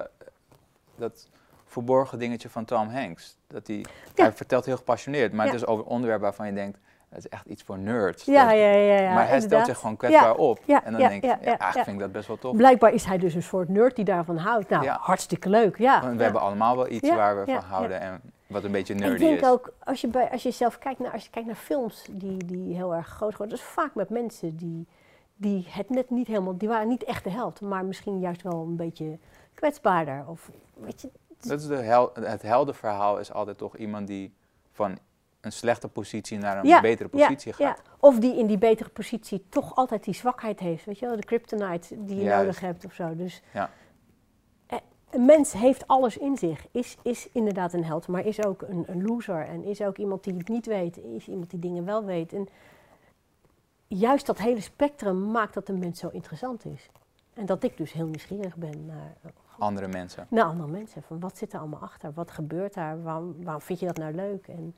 dat verborgen dingetje van Tom Hanks. Dat hij, Ja. hij vertelt heel gepassioneerd, maar Ja. het is over een onderwerp waarvan je denkt, het is echt iets voor nerds. Ja, Dat- ja, ja, ja. maar hij stelt zich gewoon kwetsbaar op. en dan ja, denk je, ja, eigenlijk vind ik dat best wel tof. Blijkbaar is hij dus een soort nerd die daarvan houdt. Nou, Ja. hartstikke leuk. Ja, Want we hebben allemaal wel iets waar we van houden en wat een beetje Ik nerdy denk is. ook, als je, bij, als je zelf kijkt naar, als je kijkt naar films die, die heel erg groot worden, dat is vaak met mensen die, die het net niet helemaal, die waren niet echt de held, maar misschien juist wel een beetje kwetsbaarder. Of, weet je, Dat is de hel, het heldenverhaal is altijd toch iemand die van een slechte positie naar een Ja, betere ja, positie ja. gaat. Of die in die betere positie toch altijd die zwakheid heeft, weet je wel, de kryptonite die je Juist. nodig hebt of zo. Dus Ja. eh, een mens heeft alles in zich, is, is inderdaad een held, maar is ook een, een loser en is ook iemand die het niet weet, is iemand die dingen wel weet. En juist dat hele spectrum maakt dat een mens zo interessant is. En dat ik dus heel nieuwsgierig ben naar, eh, Andere mensen. naar andere mensen. Van wat zit er allemaal achter? Wat gebeurt daar? Waarom, waarom vind je dat nou leuk? En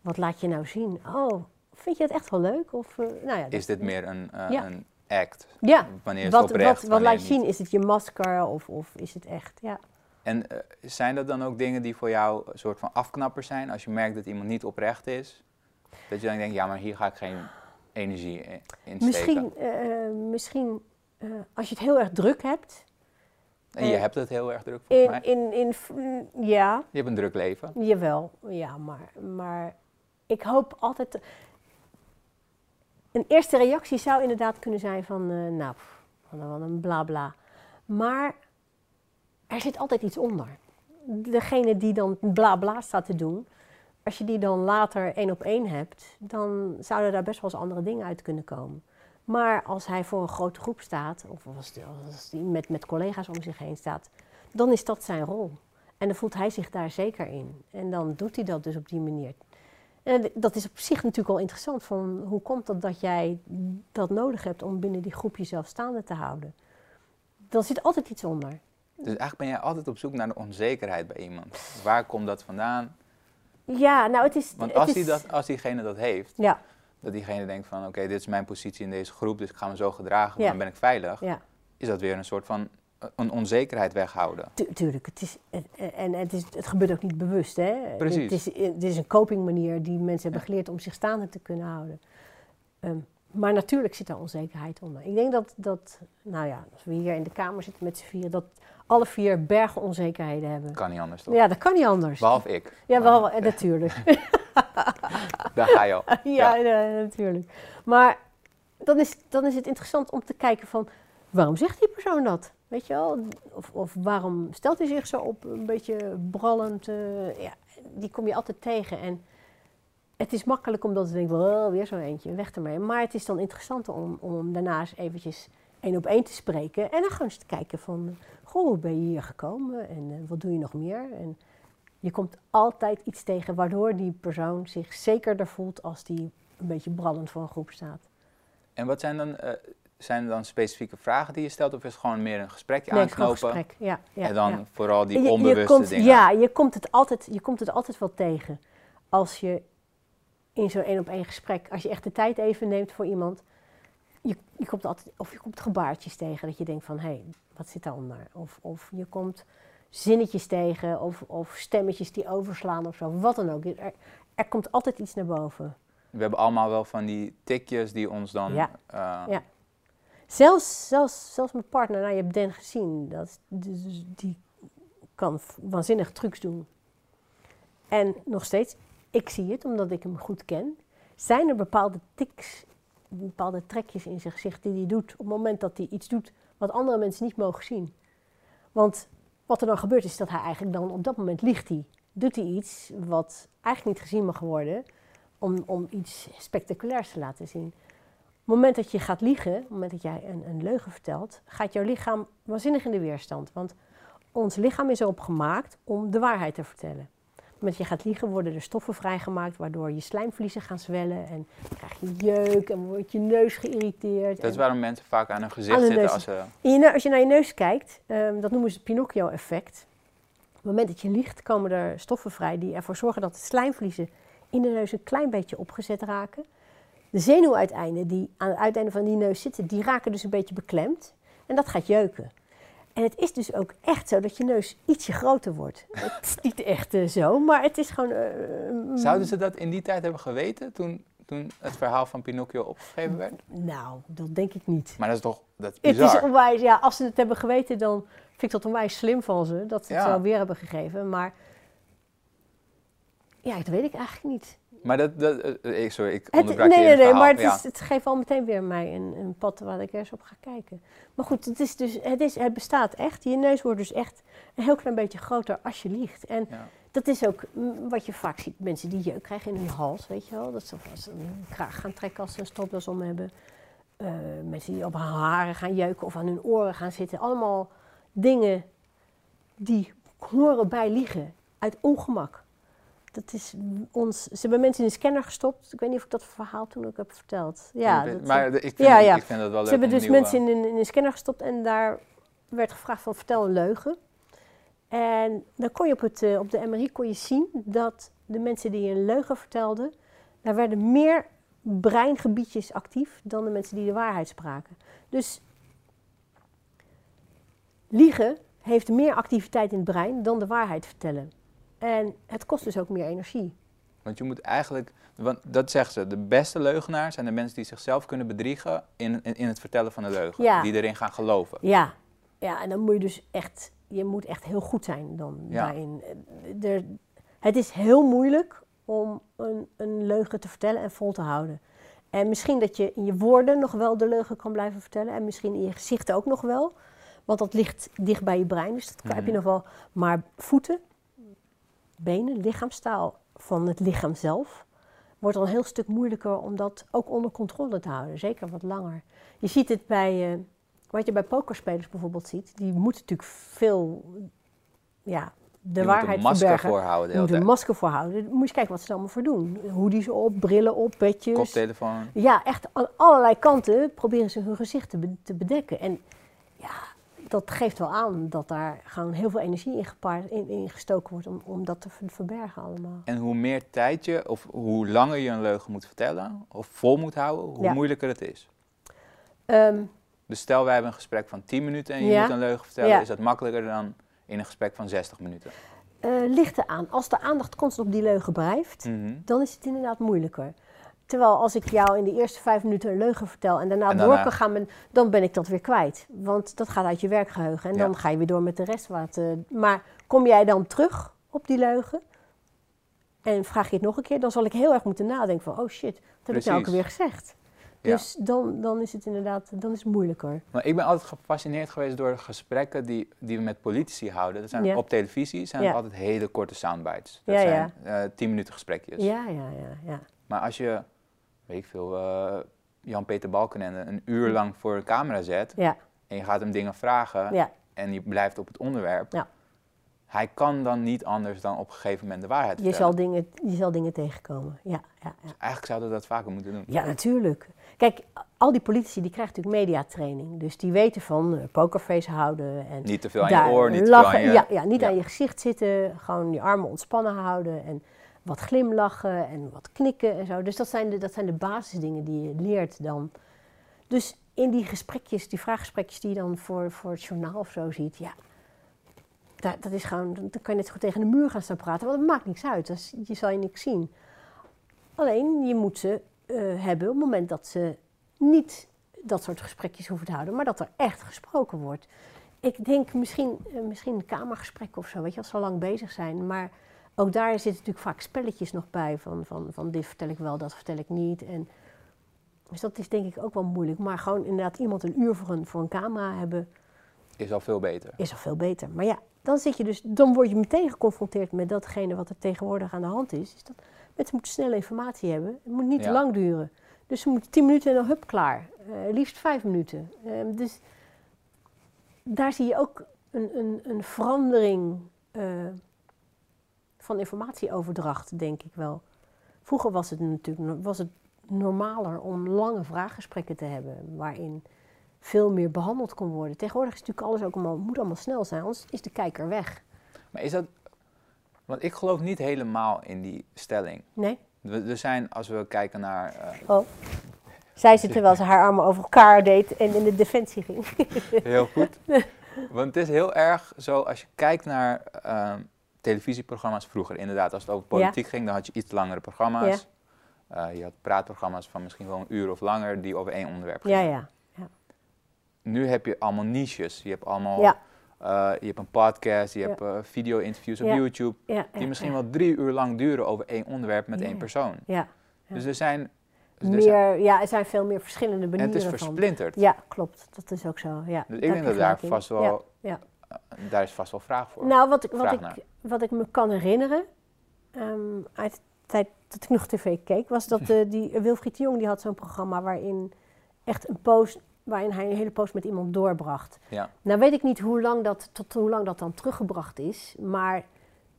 wat laat je nou zien? Oh, vind je het echt wel leuk? Of, eh, nou ja, Is dit meer een, eh, Ja. een act? Ja, Wanneer is het wat, oprecht? wat, wat laat je zien? Is het je masker of, of is het echt? Ja. En zijn dat dan ook dingen die voor jou een soort van afknapper zijn als je merkt dat iemand niet oprecht is? Dat je dan denkt, ja, maar hier ga ik geen energie in in steken. Misschien, eh, misschien eh, als je het heel erg druk hebt. En je eh, hebt het heel erg druk volgens mij. In, in, in, v- ja, Je hebt een druk leven. Jawel, ja, maar, maar ik hoop altijd. Een eerste reactie zou inderdaad kunnen zijn van, eh, nou, wat een bla bla. Maar er zit altijd iets onder. Degene die dan bla bla staat te doen, als je die dan later één op één hebt, dan zouden daar best wel eens andere dingen uit kunnen komen. Maar als hij voor een grote groep staat, of als, hij met, met collega's om zich heen staat, dan is dat zijn rol. En dan voelt hij zich daar zeker in. En dan doet hij dat dus op die manier. En dat is op zich natuurlijk wel interessant. Van hoe komt het dat jij dat nodig hebt om binnen die groep jezelf staande te houden? Dan zit altijd iets onder. Dus eigenlijk ben jij altijd op zoek naar de onzekerheid bij iemand. Waar komt dat vandaan? Ja, nou het is... Want het als, is, die dat, als diegene dat heeft, Ja, dat diegene denkt van oké, dit is mijn positie in deze groep, dus ik ga me zo gedragen, Ja. dan ben ik veilig. ja. Is dat weer een soort van eh, een onzekerheid weghouden. Tu- tuurlijk, het is, het- en het, is, het gebeurt ook niet bewust. Hè? Precies. Het is, het is een copingmanier die mensen hebben geleerd om zich staande te kunnen houden. Ehm, maar natuurlijk zit daar onzekerheid onder. Ik denk dat, dat, nou ja, als we hier in de kamer zitten met z'n vieren, dat alle vier bergen onzekerheden hebben. Kan niet anders toch? Ja, dat kan niet anders. Behalve ik. Ja, wel, eh, natuurlijk. Daar ga je al. ja, ja, natuurlijk. Maar dan is, dan is het interessant om te kijken van, waarom zegt die persoon dat? Weet je wel? Of, of waarom stelt hij zich zo op, een beetje brallend? eh, ja, die kom je altijd tegen. En het is makkelijk om dat te denken, oh, weer zo'n eentje, weg ermee. Maar het is dan interessanter om, om daarna eens eventjes één op één te spreken. En dan gewoon eens te kijken van, goh, hoe ben je hier gekomen? En eh, wat doe je nog meer? En je komt altijd iets tegen waardoor die persoon zich zekerder voelt als die een beetje brallend voor een groep staat. En wat zijn dan, eh, zijn er dan specifieke vragen die je stelt? Of is het gewoon meer een gesprekje Nee, aanknopen? gesprek. Ja, ja, en dan ja. vooral die Je- je onbewuste komt, dingen. Ja, je komt, het altijd, je komt het altijd wel tegen. Als je in zo'n één op één gesprek, als je echt de tijd even neemt voor iemand, je, je komt altijd, of je komt gebaartjes tegen dat je denkt van, hé, hey, wat zit daaronder? Of, of je komt zinnetjes tegen, of, of stemmetjes die overslaan of zo, wat dan ook. Er, er komt altijd iets naar boven. We hebben allemaal wel van die tikjes die ons dan... Ja. eh, Ja. Zelfs, zelfs, zelfs mijn partner, nou je hebt Den gezien, dat, is- dus die kan waanzinnig trucs doen. En nog steeds, ik zie het omdat ik hem goed ken. Zijn er bepaalde tics, bepaalde trekjes in zijn gezicht die hij doet op het moment dat hij iets doet wat andere mensen niet mogen zien? Want wat er dan gebeurt is dat hij eigenlijk dan op dat moment liegt hij. Doet hij iets wat eigenlijk niet gezien mag worden om, om iets spectaculairs te laten zien. Op het moment dat je gaat liegen, op het moment dat jij een, een leugen vertelt, gaat jouw lichaam waanzinnig in de weerstand. Want ons lichaam is erop gemaakt om de waarheid te vertellen. Dat je gaat liegen, worden er stoffen vrijgemaakt waardoor je slijmvliezen gaan zwellen en dan krijg je jeuk en wordt je neus geïrriteerd. Dat is waarom mensen vaak aan hun gezicht Aan zitten als ze... je als je naar je neus kijkt, ehm, dat noemen ze het Pinocchio-effect. Op het moment dat je liegt, komen er stoffen vrij die ervoor zorgen dat de slijmvliezen in de neus een klein beetje opgezet raken. De zenuwuiteinden die aan het uiteinde van die neus zitten, die raken dus een beetje beklemd. En dat gaat jeuken. En het is dus ook echt zo dat je neus ietsje groter wordt. Het is niet echt eh, zo, maar het is gewoon... eh, een- Zouden ze dat in die tijd hebben geweten toen, toen het verhaal van Pinocchio opgegeven werd? Nou, dat denk ik niet. Maar dat is toch dat is Het bizar. is onwijs, ja, als ze het hebben geweten, dan vind ik dat onwijs slim van ze. Dat ze het Ja. zo weer hebben gegeven. Maar ja, dat weet ik eigenlijk niet. Maar dat, dat eh, ik, sorry, ik Het, onderbrak nee, je nee, nee, maar het, ja. is, het geeft al meteen weer mij een, een pad waar ik eens op ga kijken. Maar goed, het, is dus, het, is, het bestaat echt. Je neus wordt dus echt een heel klein beetje groter als je liegt. En Ja. dat is ook mm, wat je vaak ziet. Mensen die jeuk krijgen in hun hals, weet je wel. Dat ze een kraag gaan trekken als ze een stropdas om hebben. Eh, mensen die op hun haren gaan jeuken of aan hun oren gaan zitten. Allemaal dingen die horen bij liegen. Uit ongemak. Dat is ons... Ze hebben mensen in een scanner gestopt. Ik weet niet of ik dat verhaal toen ook heb verteld. Ja, dat, maar ik vind, ja, ja. ik vind dat wel leuk ze hebben dus nieuwe- mensen in een, in een scanner gestopt en daar werd gevraagd van vertel een leugen. En dan kon je op, het, eh, op de MRI kon je zien dat de mensen die een leugen vertelden, daar werden meer breingebiedjes actief dan de mensen die de waarheid spraken. Dus liegen heeft meer activiteit in het brein dan de waarheid vertellen. En het kost dus ook meer energie. Want je moet eigenlijk, want dat zeggen ze, de beste leugenaars zijn de mensen die zichzelf kunnen bedriegen in, in, in het vertellen van de leugen. Ja. Die erin gaan geloven. Ja, ja, en dan moet je dus echt, je moet echt heel goed zijn dan Ja. daarin. Er, het is heel moeilijk om een, een leugen te vertellen en vol te houden. En misschien dat je in je woorden nog wel de leugen kan blijven vertellen en misschien in je gezicht ook nog wel. Want dat ligt dicht bij je brein, dus dat heb je Mhm. nog wel. Maar voeten, benen, lichaamstaal van het lichaam zelf wordt dan een heel stuk moeilijker om dat ook onder controle te houden. Zeker wat langer. Je ziet het bij, eh, wat je bij pokerspelers bijvoorbeeld ziet. Die moeten natuurlijk veel, ja, de je waarheid moet verbergen. voorhouden de Je moet een masker voorhouden. Moet je eens kijken wat ze er allemaal voor doen. Hoodies op, brillen op, petjes. Koptelefoon. Ja, echt aan allerlei kanten proberen ze hun gezicht te, be- te bedekken. En dat geeft wel aan dat daar gewoon heel veel energie in, gepaard, in, in gestoken wordt om, om dat te ver- verbergen allemaal. En hoe meer tijd je, of hoe langer je een leugen moet vertellen, of vol moet houden, hoe Ja. moeilijker het is. Ehm, Dus stel wij hebben een gesprek van 10 minuten en je Ja. moet een leugen vertellen, Ja. is dat makkelijker dan in een gesprek van 60 minuten. eh, ligt eraan. Als de aandacht constant op die leugen blijft, Mhm. dan is het inderdaad moeilijker. Terwijl als ik jou in de eerste vijf minuten een leugen vertel en daarna, En daarna- door kan gaan, dan ben ik dat weer kwijt. Want dat gaat uit je werkgeheugen en Ja. dan ga je weer door met de rest. Wat, eh, maar kom jij dan terug op die leugen en vraag je het nog een keer, dan zal ik heel erg moeten nadenken van, oh shit, wat heb ik nou ook alweer gezegd? Ja. Dus dan, dan is het inderdaad, dan is het moeilijker. Maar ik ben altijd gefascineerd geweest door gesprekken die, die we met politici houden. Dat zijn Ja. op televisie zijn Ja. altijd hele korte soundbites. Dat zijn eh, tien minuten gesprekjes. Ja, ja, ja, ja. Maar als je, weet ik veel, eh, Jan-Peter Balkenende een uur lang voor een camera zet Ja, en je gaat hem dingen vragen ja, en je blijft op het onderwerp, Ja. hij kan dan niet anders dan op een gegeven moment de waarheid je vertellen. zal, dingen, je zal dingen tegenkomen. Ja, ja, ja. Eigenlijk zouden we dat vaker moeten doen. Ja, natuurlijk. Kijk, al die politici die krijgen natuurlijk mediatraining. Dus die weten van eh, pokerface houden en Niet te veel aan je oor, niet te veel aan je... Ja, ja, niet aan je gezicht zitten. Gewoon je armen ontspannen houden en wat glimlachen en wat knikken en zo. Dus dat zijn de, dat zijn de basisdingen die je leert dan. Dus in die gesprekjes, die vraaggesprekjes die je dan voor, voor het journaal of zo ziet, ja. daar- dat is gewoon, dan kan je net goed tegen de muur gaan staan praten, want het maakt niks uit. Dat je zal je niks zien. Alleen, je moet ze eh, hebben op het moment dat ze niet dat soort gesprekjes hoeven te houden, maar dat er echt gesproken wordt. Ik denk misschien, eh, misschien een kamergesprek of zo, weet je, als ze lang bezig zijn. Maar ook daar zitten natuurlijk vaak spelletjes nog bij van, van, van dit vertel ik wel, dat vertel ik niet. En, dus dat is denk ik ook wel moeilijk. Maar gewoon inderdaad iemand een uur voor een, voor een camera hebben, Is al veel beter. is al veel beter. Maar ja, dan, zit je dus, dan word je meteen geconfronteerd met datgene wat er tegenwoordig aan de hand is. is dat mensen moeten snelle informatie hebben. Het moet niet te lang duren. Dus ze moeten tien minuten en dan hup, klaar. Eh, liefst vijf minuten. Ehm, dus daar zie je ook een, een, een verandering eh, van informatieoverdracht, denk ik wel. Vroeger was het natuurlijk was het normaler om lange vraaggesprekken te hebben, waarin veel meer behandeld kon worden. Tegenwoordig is natuurlijk alles ook allemaal, moet allemaal snel zijn, anders is de kijker weg. Maar is dat... Want ik geloof niet helemaal in die stelling. Nee? We, er zijn, als we kijken naar... eh, Oh. Zij zit terwijl ze haar armen over elkaar deed en in de defensie ging. Heel goed. Want het is heel erg zo, als je kijkt naar ehm, televisieprogramma's vroeger, inderdaad, als het over politiek ging, dan had je iets langere programma's. Eh, je had praatprogramma's van misschien wel een uur of langer, die over één onderwerp Ja, gingen. ja. Nu heb je allemaal niches. Je hebt allemaal, Ja. eh, je hebt een podcast, je Ja. hebt eh, video-interviews op Ja. YouTube, ja, die ja, misschien ja. wel drie uur lang duren over één onderwerp met Ja. één persoon. Ja. Ja. Dus er zijn... dus er zijn- Meer, ja, er zijn veel meer verschillende en manieren het is van. versplinterd. Ja, klopt. Dat is ook zo. Ja, Dus ik denk dat daar vast wel, Ja, ja. Eh, daar is vast wel vraag voor. Nou, wat ik, wat, ik, wat ik me kan herinneren, ehm, uit de tijd dat ik nog tv keek, was dat eh, die Wilfried de Jong die had zo'n programma waarin echt een post, waarin hij een hele post met iemand doorbracht. Ja. Nou weet ik niet hoe lang dat, tot hoe lang dat dan teruggebracht is, maar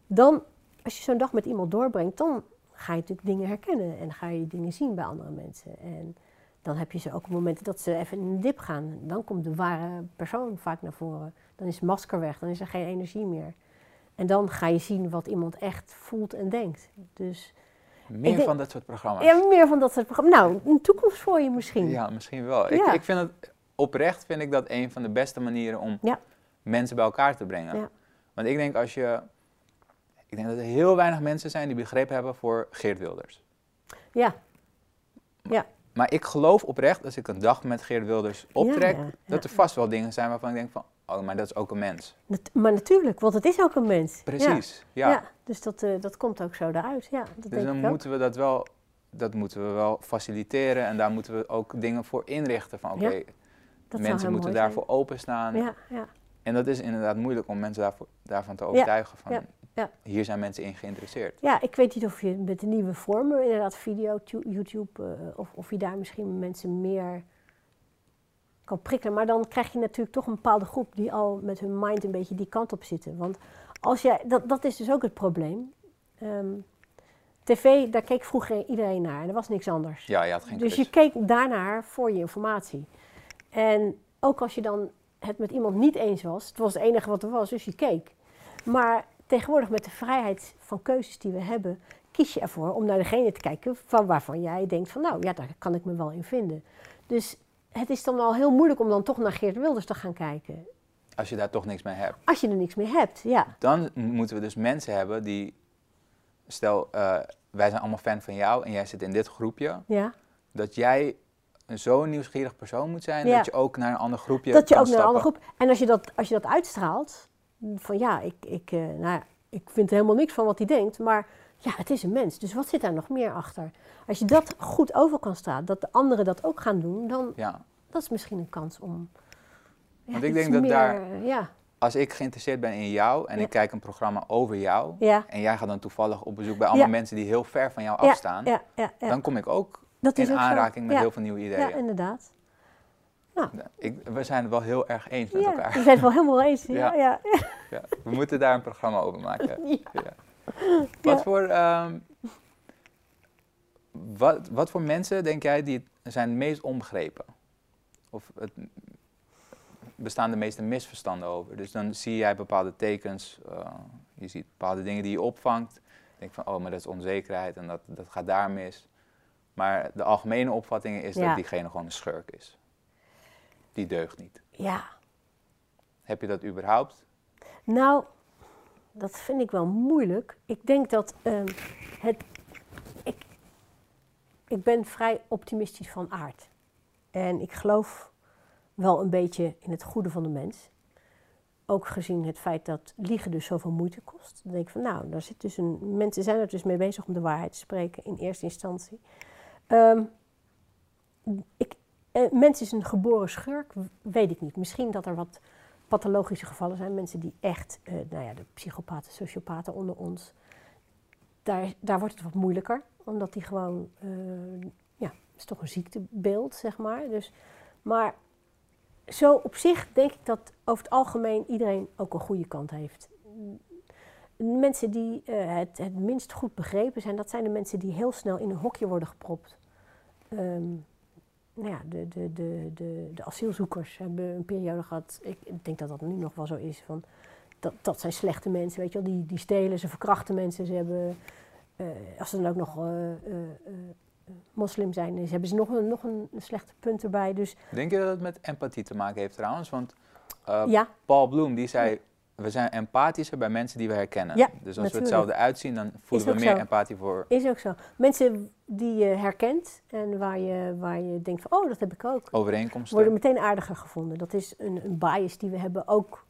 dan, als je zo'n dag met iemand doorbrengt, dan ga je natuurlijk dingen herkennen en ga je dingen zien bij andere mensen. En dan heb je ze ook op momenten dat ze even in een dip gaan. Dan komt de ware persoon vaak naar voren. Dan is het masker weg, dan is er geen energie meer. En dan ga je zien wat iemand echt voelt en denkt. Dus Meer denk- van dat soort programma's. ja, meer van dat soort programma's. Nou, een toekomst voor je misschien. Ja, misschien wel. Ik, Ja. ik vind het oprecht vind ik dat een van de beste manieren om Ja. mensen bij elkaar te brengen. Ja. Want ik denk als je. Ik denk dat er heel weinig mensen zijn die begrip hebben voor Geert Wilders. ja. Maar ik geloof oprecht, als ik een dag met Geert Wilders optrek, Ja, ja, dat er vast wel dingen zijn waarvan ik denk van, oh, maar dat is ook een mens. Nat- maar natuurlijk, want het is ook een mens. Precies, ja. Ja, dus dat, eh, dat komt ook zo eruit. Ja, dat dus denk dan ik ook. moeten we dat wel, dat moeten we wel faciliteren en daar moeten we ook dingen voor inrichten. Van oké, Ja, mensen moeten daarvoor openstaan. Ja, ja. En dat is inderdaad moeilijk om mensen daarvoor, daarvan te overtuigen van ja, hier zijn mensen in geïnteresseerd. ja, ik weet niet of je met de nieuwe vormen, inderdaad video, tu- YouTube, eh, of, of je daar misschien mensen meer kan prikkelen. Maar dan krijg je natuurlijk toch een bepaalde groep die al met hun mind een beetje die kant op zitten. Want als jij, dat, dat is dus ook het probleem. Ehm, TV, daar keek vroeger iedereen naar en er was niks anders. Ja, je had geen Dus je keek daarnaar voor je informatie. En ook als je dan het met iemand niet eens was, het was het enige wat er was, dus je keek. Maar tegenwoordig met de vrijheid van keuzes die we hebben, kies je ervoor om naar degene te kijken van waarvan jij denkt van nou ja, daar kan ik me wel in vinden. Dus het is dan al heel moeilijk om dan toch naar Geert Wilders te gaan kijken. Als je daar toch niks mee hebt. Als je er niks mee hebt, ja. Dan moeten we dus mensen hebben die stel, eh, wij zijn allemaal fan van jou en jij zit in dit groepje, Ja. dat jij een zo'n nieuwsgierig persoon moet zijn Ja. dat je ook naar een ander groepje dat je kan ook naar een andere stappen. groep. En als je dat, als je dat uitstraalt, van ja, ik, ik, eh, nou ja, ik vind helemaal niks van wat hij denkt, maar ja, het is een mens. Dus wat zit daar nog meer achter? Als je dat goed over kan stralen, dat de anderen dat ook gaan doen, dan Ja. dat is misschien een kans om. ja, Want ik denk dat meer, daar- Ja, Als ik geïnteresseerd ben in jou en ik kijk een programma over jou en jij gaat dan toevallig op bezoek bij allemaal mensen die heel ver van jou afstaan, dan kom ik ook dat in ook zo. aanraking met heel veel nieuwe ideeën. Ja, inderdaad. Ik, we zijn het wel heel erg eens met Ja, elkaar. we zijn het wel helemaal eens. Ja. Ja, we moeten daar een programma over maken. Ja. Wat, Ja. voor, ehm, wat, wat voor mensen denk jij die zijn het meest onbegrepen? Of het, bestaan de meeste misverstanden over? Dus dan zie jij bepaalde tekens, eh, je ziet bepaalde dingen die je opvangt. Je denkt van, oh, maar dat is onzekerheid en dat, dat gaat daar mis. Maar de algemene opvatting is Ja. dat diegene gewoon een schurk is. Die deugt niet. ja. Heb je dat überhaupt? Nou, dat vind ik wel moeilijk. Ik denk dat ehm, het. Ik, ik ben vrij optimistisch van aard. En ik geloof wel een beetje in het goede van de mens. Ook gezien het feit dat liegen dus zoveel moeite kost. Dan denk ik van, nou, daar zit dus een, mensen zijn er dus mee bezig om de waarheid te spreken in eerste instantie. Ehm, ik, eh, mens is een geboren schurk, weet ik niet. Misschien dat er wat pathologische gevallen zijn. Mensen die echt, eh, nou ja, de psychopaten, sociopaten onder ons. Daar, daar wordt het wat moeilijker, omdat die gewoon, eh, ja, is toch een ziektebeeld, zeg maar. Dus, maar zo op zich denk ik dat over het algemeen iedereen ook een goede kant heeft. Mensen die eh, het, het minst goed begrepen zijn, dat zijn de mensen die heel snel in een hokje worden gepropt. Ehm, nou ja, de, de, de, de, de asielzoekers hebben een periode gehad, ik denk dat dat nu nog wel zo is, van dat, dat zijn slechte mensen, weet je wel, die, die stelen, ze verkrachten mensen, ze hebben, eh, als ze dan ook nog eh, moslim zijn, dus hebben ze nog een, nog een slechte punt erbij. Dus Denk je dat het met empathie te maken heeft trouwens? Want ja, Paul Bloem die zei, we zijn empathischer bij mensen die we herkennen. Ja, dus als we hetzelfde uitzien, dan voelen we meer zo. empathie voor is ook zo. Mensen die je herkent en waar je, waar je denkt van, oh, dat heb ik ook. overeenkomsten. worden meteen aardiger gevonden. Dat is een, een bias die we hebben ook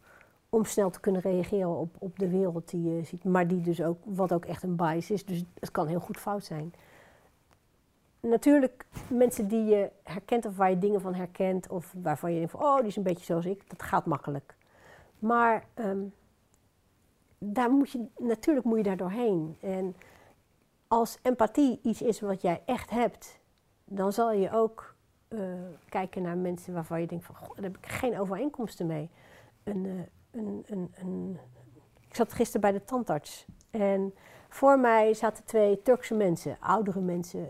om snel te kunnen reageren op, op de wereld die je ziet. Maar die dus ook, wat ook echt een bias is. Dus het kan heel goed fout zijn. Natuurlijk, mensen die je herkent of waar je dingen van herkent... of waarvan je denkt van, oh, die is een beetje zoals ik, dat gaat makkelijk. Maar ehm, daar moet je, natuurlijk moet je daar doorheen. En als empathie iets is wat jij echt hebt... dan zal je ook eh, kijken naar mensen waarvan je denkt van, daar heb ik geen overeenkomsten mee. Een, eh, een, een, een, ik zat gisteren bij de tandarts en voor mij zaten twee Turkse mensen, oudere mensen,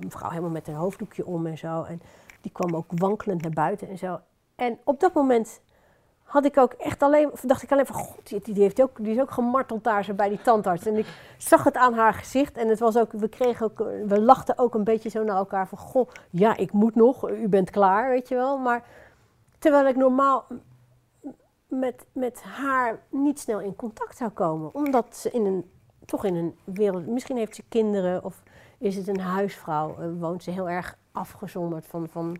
een vrouw helemaal met een hoofddoekje om en zo. En die kwam ook wankelend naar buiten en zo. En op dat moment had ik ook echt alleen, dacht ik alleen van, god, die, heeft ook, die is ook gemarteld daar zo bij die tandarts. En ik zag het aan haar gezicht en het was ook, we kregen ook, we lachten ook een beetje zo naar elkaar van, goh, ja, ik moet nog, u bent klaar, weet je wel. Maar terwijl ik normaal met, met haar niet snel in contact zou komen, omdat ze in een, toch in een wereld, misschien heeft ze kinderen of is het een huisvrouw, eh, woont ze heel erg afgezonderd van, van,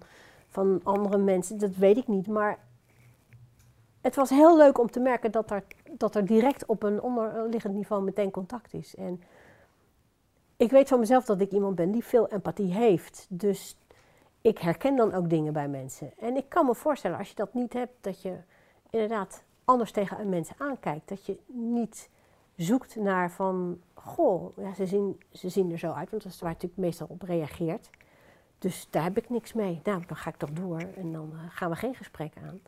van andere mensen, dat weet ik niet. Maar het was heel leuk om te merken dat er, dat er direct op een onderliggend niveau meteen contact is. En ik weet van mezelf dat ik iemand ben die veel empathie heeft. Dus ik herken dan ook dingen bij mensen. En ik kan me voorstellen, als je dat niet hebt, dat je inderdaad anders tegen een mens aankijkt. Dat je niet zoekt naar van, goh, ja, ze, zien, ze zien er zo uit, want dat is waar natuurlijk meestal op reageert. Dus daar heb ik niks mee. Nou, dan ga ik toch door en dan eh, gaan we geen gesprek aan.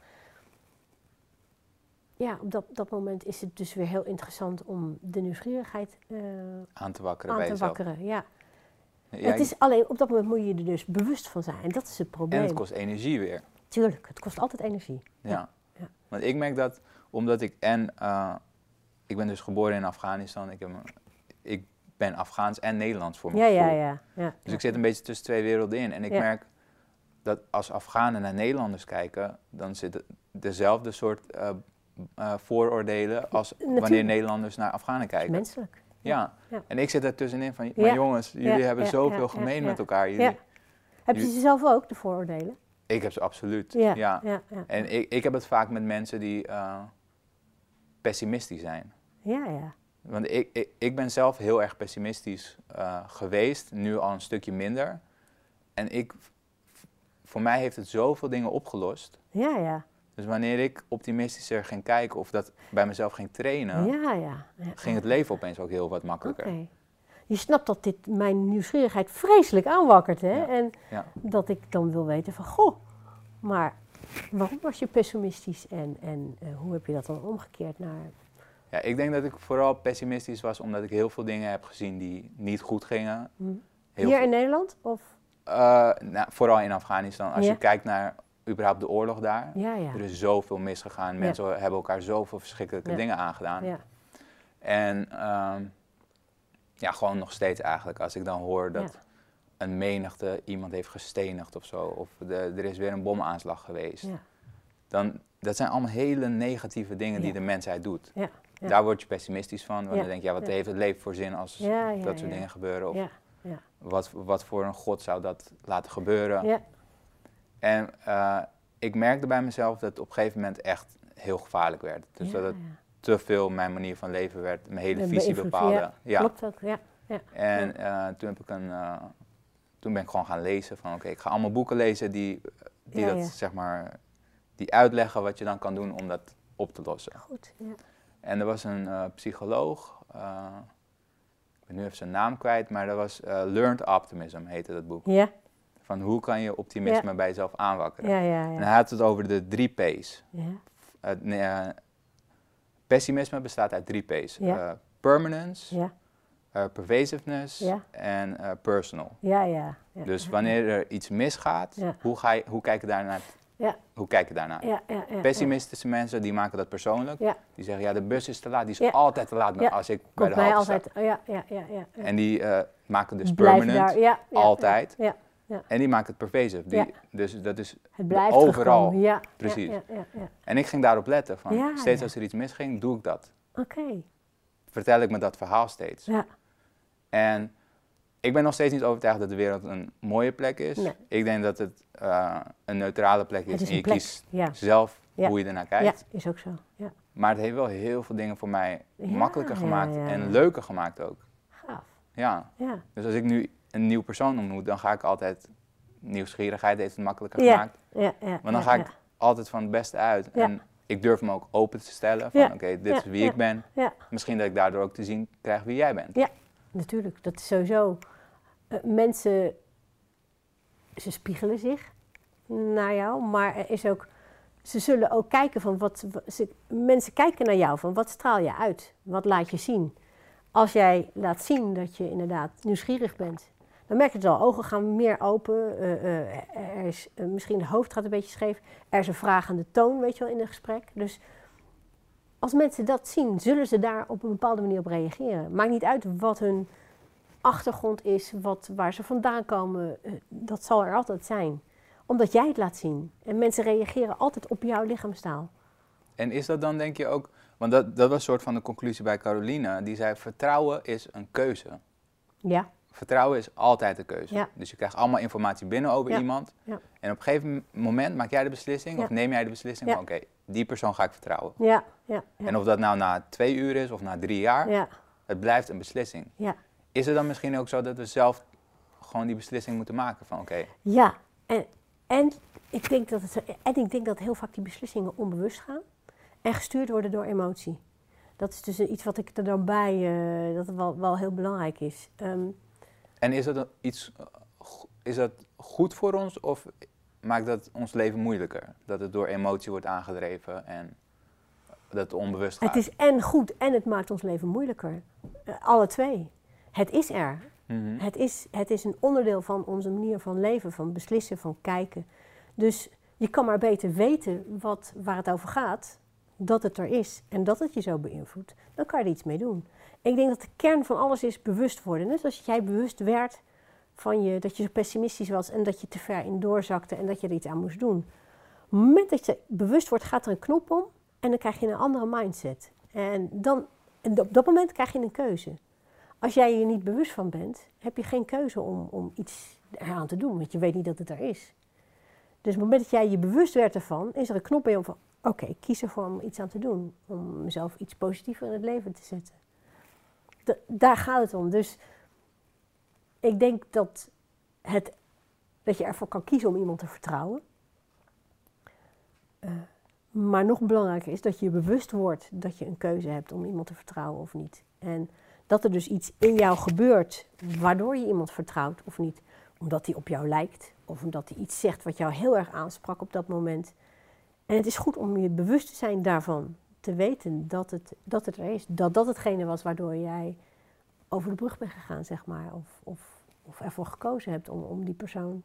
Ja, op dat, dat moment is het dus weer heel interessant om de nieuwsgierigheid eh, aan te wakkeren aan bij te jezelf. wakkeren. Ja. Ja, het is alleen, op dat moment moet je er dus bewust van zijn. En dat is het probleem. en het kost energie weer. Tuurlijk, het kost altijd energie. Ja. Ja, ja. Want ik merk dat, omdat ik en, eh, ik ben dus geboren in Afghanistan, ik, heb, ik ben Afghaans en Nederlands voor mijn Ja, ja, ja. ja. Dus ik zit een beetje tussen twee werelden in. En ik merk dat als Afghanen naar Nederlanders kijken, dan zitten dezelfde soort eh, eh, vooroordelen als wanneer. Nederlanders naar Afghanen kijken. menselijk. Ja. Ja. En ik zit er tussenin van, maar jongens, jullie hebben zoveel gemeen met elkaar. Jullie. Heb je ze zelf ook, de vooroordelen? Ik heb ze absoluut. Ja, ja. ja, ja. En ik, ik heb het vaak met mensen die eh, pessimistisch zijn. Ja, ja. Want ik, ik, ik ben zelf heel erg pessimistisch eh, geweest, nu al een stukje minder. En ik, voor mij heeft het zoveel dingen opgelost. Ja, ja. Dus wanneer ik optimistischer ging kijken of dat bij mezelf ging trainen, Ja, ja. ging het leven opeens ook heel wat makkelijker. Je snapt dat dit mijn nieuwsgierigheid vreselijk aanwakkert, hè? En dat ik dan wil weten van, goh, maar waarom was je pessimistisch en, en eh, hoe heb je dat dan omgekeerd naar... Ja, ik denk dat ik vooral pessimistisch was omdat ik heel veel dingen heb gezien die niet goed gingen. Hm. Heel Hier veel- in Nederland? Of? Eh, nou, vooral in Afghanistan. Als Ja. je kijkt naar überhaupt de oorlog daar. Ja, ja. Er is zoveel misgegaan. Ja. Mensen hebben elkaar zoveel verschrikkelijke dingen aangedaan. ja. En ehm, ja, gewoon nog steeds eigenlijk. Als ik dan hoor dat een menigte iemand heeft gestenigd of zo. Of de, er is weer een bomaanslag geweest. Dan, dat zijn allemaal hele negatieve dingen die de mensheid doet. Daar word je pessimistisch van. Want dan denk je, ja, wat heeft het leven voor zin als dat soort dingen gebeuren? Of Ja, ja. wat, wat voor een god zou dat laten gebeuren? En eh, ik merkte bij mezelf dat het op een gegeven moment echt heel gevaarlijk werd. Dus ja, dat het te veel mijn manier van leven werd, mijn hele visie bepaalde. ja. Klopt ook, ja. ja. En eh, toen, heb ik een, eh, toen ben ik gewoon gaan lezen van oké, ik ga allemaal boeken lezen die, die dat zeg maar, die uitleggen wat je dan kan doen om dat op te lossen. Goed, ja. En er was een psycholoog, ik ben nu even zijn naam kwijt, maar dat was Learned Optimism heette dat boek. Ja, Van hoe kan je optimisme bij jezelf aanwakkeren. ja, ja. En hij had het over de drie P's. nee, eh, pessimisme bestaat uit drie P's. Eh, permanence, Ja, eh, pervasiveness en personal. ja, ja. ja. Dus wanneer er iets misgaat, hoe, ga je, hoe kijk je daarnaar? Ja. Hoe kijk je daarnaar? Ja, ja, ja, Pessimistische mensen die maken dat persoonlijk. Die zeggen ja, de bus is te laat. Die is altijd te laat als ik bij de halte sta. altijd. ja, ja, ja. En die maken dus Blijf permanent. daar, altijd. Ja, En die maken het pervasive. Die, Ja. Dus dat is het blijft overal. Ja, Precies. Ja, ja, ja, ja. En ik ging daarop letten. Van, Ja, steeds ja. als er iets misging, doe ik dat. Oké. Vertel ik me dat verhaal steeds. Ja, En ik ben nog steeds niet overtuigd dat de wereld een mooie plek is. Nee. Ik denk dat het eh, een neutrale plek is. en je plek. kiest Ja, zelf Ja. hoe je ernaar ja, kijkt. is ook zo. Ja, Maar het heeft wel heel veel dingen voor mij Ja, makkelijker ja, gemaakt ja, en ja. leuker gemaakt ook. gaaf. Ja. Ja, Dus als ik nu een nieuw persoon ontmoet, dan ga ik altijd... Nieuwsgierigheid heeft het makkelijker Ja. gemaakt. ja, ja. Maar dan ja, ga ja. ik altijd van het beste uit. Ja. En ik durf me ook open te stellen van Ja. oké, dit Ja, is wie ja. ik ben. Ja. Misschien dat ik daardoor ook te zien krijg wie jij bent. Natuurlijk, dat is sowieso. eh, mensen, ze spiegelen zich naar jou, maar er is ook, ze zullen ook kijken van wat, ze, mensen kijken naar jou van wat straal je uit, wat laat je zien. Als jij laat zien dat je inderdaad nieuwsgierig bent, dan merk je het al, ogen gaan meer open, eh, eh, er is, eh, misschien de hoofd gaat een beetje scheef, er is een vragende toon, weet je wel, in een gesprek. Dus als mensen dat zien, zullen ze daar op een bepaalde manier op reageren. Maakt niet uit wat hun achtergrond is, wat, waar ze vandaan komen. Dat zal er altijd zijn. Omdat jij het laat zien. En mensen reageren altijd op jouw lichaamstaal. En is dat dan denk je ook, want dat, dat was een soort van de conclusie bij Caroline, die zei vertrouwen is een keuze. Ja, Vertrouwen is altijd een keuze. Ja. Dus je krijgt allemaal informatie binnen over Ja. iemand. Ja. En op een gegeven moment maak jij de beslissing, of neem jij de beslissing Ja. van oké, die persoon ga ik vertrouwen. ja, ja. ja. En of dat nou na twee uur is of na drie jaar, ja, het blijft een beslissing. ja. Is het dan misschien ook zo dat we zelf gewoon die beslissing moeten maken van oké, ja. En, en, ik denk dat het, en ik denk dat heel vaak die beslissingen onbewust gaan. En gestuurd worden door emotie. Dat is dus iets wat ik er dan bij, eh, dat wel, wel heel belangrijk is. Ehm, en is dat een- iets, eh, is dat goed voor ons of maakt dat ons leven moeilijker? Dat het door emotie wordt aangedreven en dat het onbewust gaat? het is en goed en het maakt ons leven moeilijker. Eh, alle twee. Het is er. Mhm. Het is, het is een onderdeel van onze manier van leven, van beslissen, van kijken. Dus je kan maar beter weten wat, waar het over gaat, dat het er is en dat het je zo beïnvloedt. Dan kan je er iets mee doen. Ik denk dat de kern van alles is bewust worden. Dus als jij bewust werd van je, dat je zo pessimistisch was en dat je te ver in doorzakte en dat je er iets aan moest doen. Op het moment dat je bewust wordt, gaat er een knop om en dan krijg je een andere mindset. En, dan, op dat moment krijg je een keuze. als jij je niet bewust van bent, heb je geen keuze om, om iets eraan te doen, want je weet niet dat het er is. Dus op het moment dat jij je bewust werd ervan, is er een knop bij om van, oké, ik kies ervoor om iets aan te doen. Om mezelf iets positiever in het leven te zetten. Da- daar gaat het om. Dus ik denk dat, het, dat je ervoor kan kiezen om iemand te vertrouwen. Eh, maar nog belangrijker is dat je je bewust wordt dat je een keuze hebt om iemand te vertrouwen of niet. En dat er dus iets in jou gebeurt waardoor je iemand vertrouwt of niet. Omdat hij op jou lijkt of omdat hij iets zegt wat jou heel erg aansprak op dat moment. En het is goed om je bewust te zijn daarvan. Te weten dat het, dat het er is. Dat dat hetgene was waardoor jij over de brug bent gegaan, zeg maar. Of, of, of ervoor gekozen hebt om, om die persoon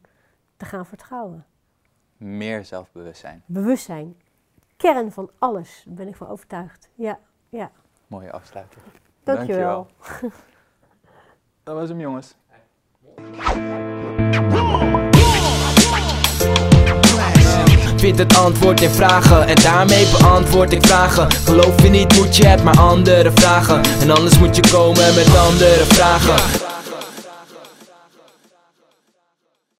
te gaan vertrouwen. Meer zelfbewustzijn. Bewustzijn. Kern van alles, daar ben ik van overtuigd. Ja, ja. Mooie afsluiting. Dankjewel. Dat was hem, jongens. Vind het antwoord in vragen. En daarmee beantwoord ik vragen. Geloof je niet moet je het maar andere vragen. En anders moet je komen met andere vragen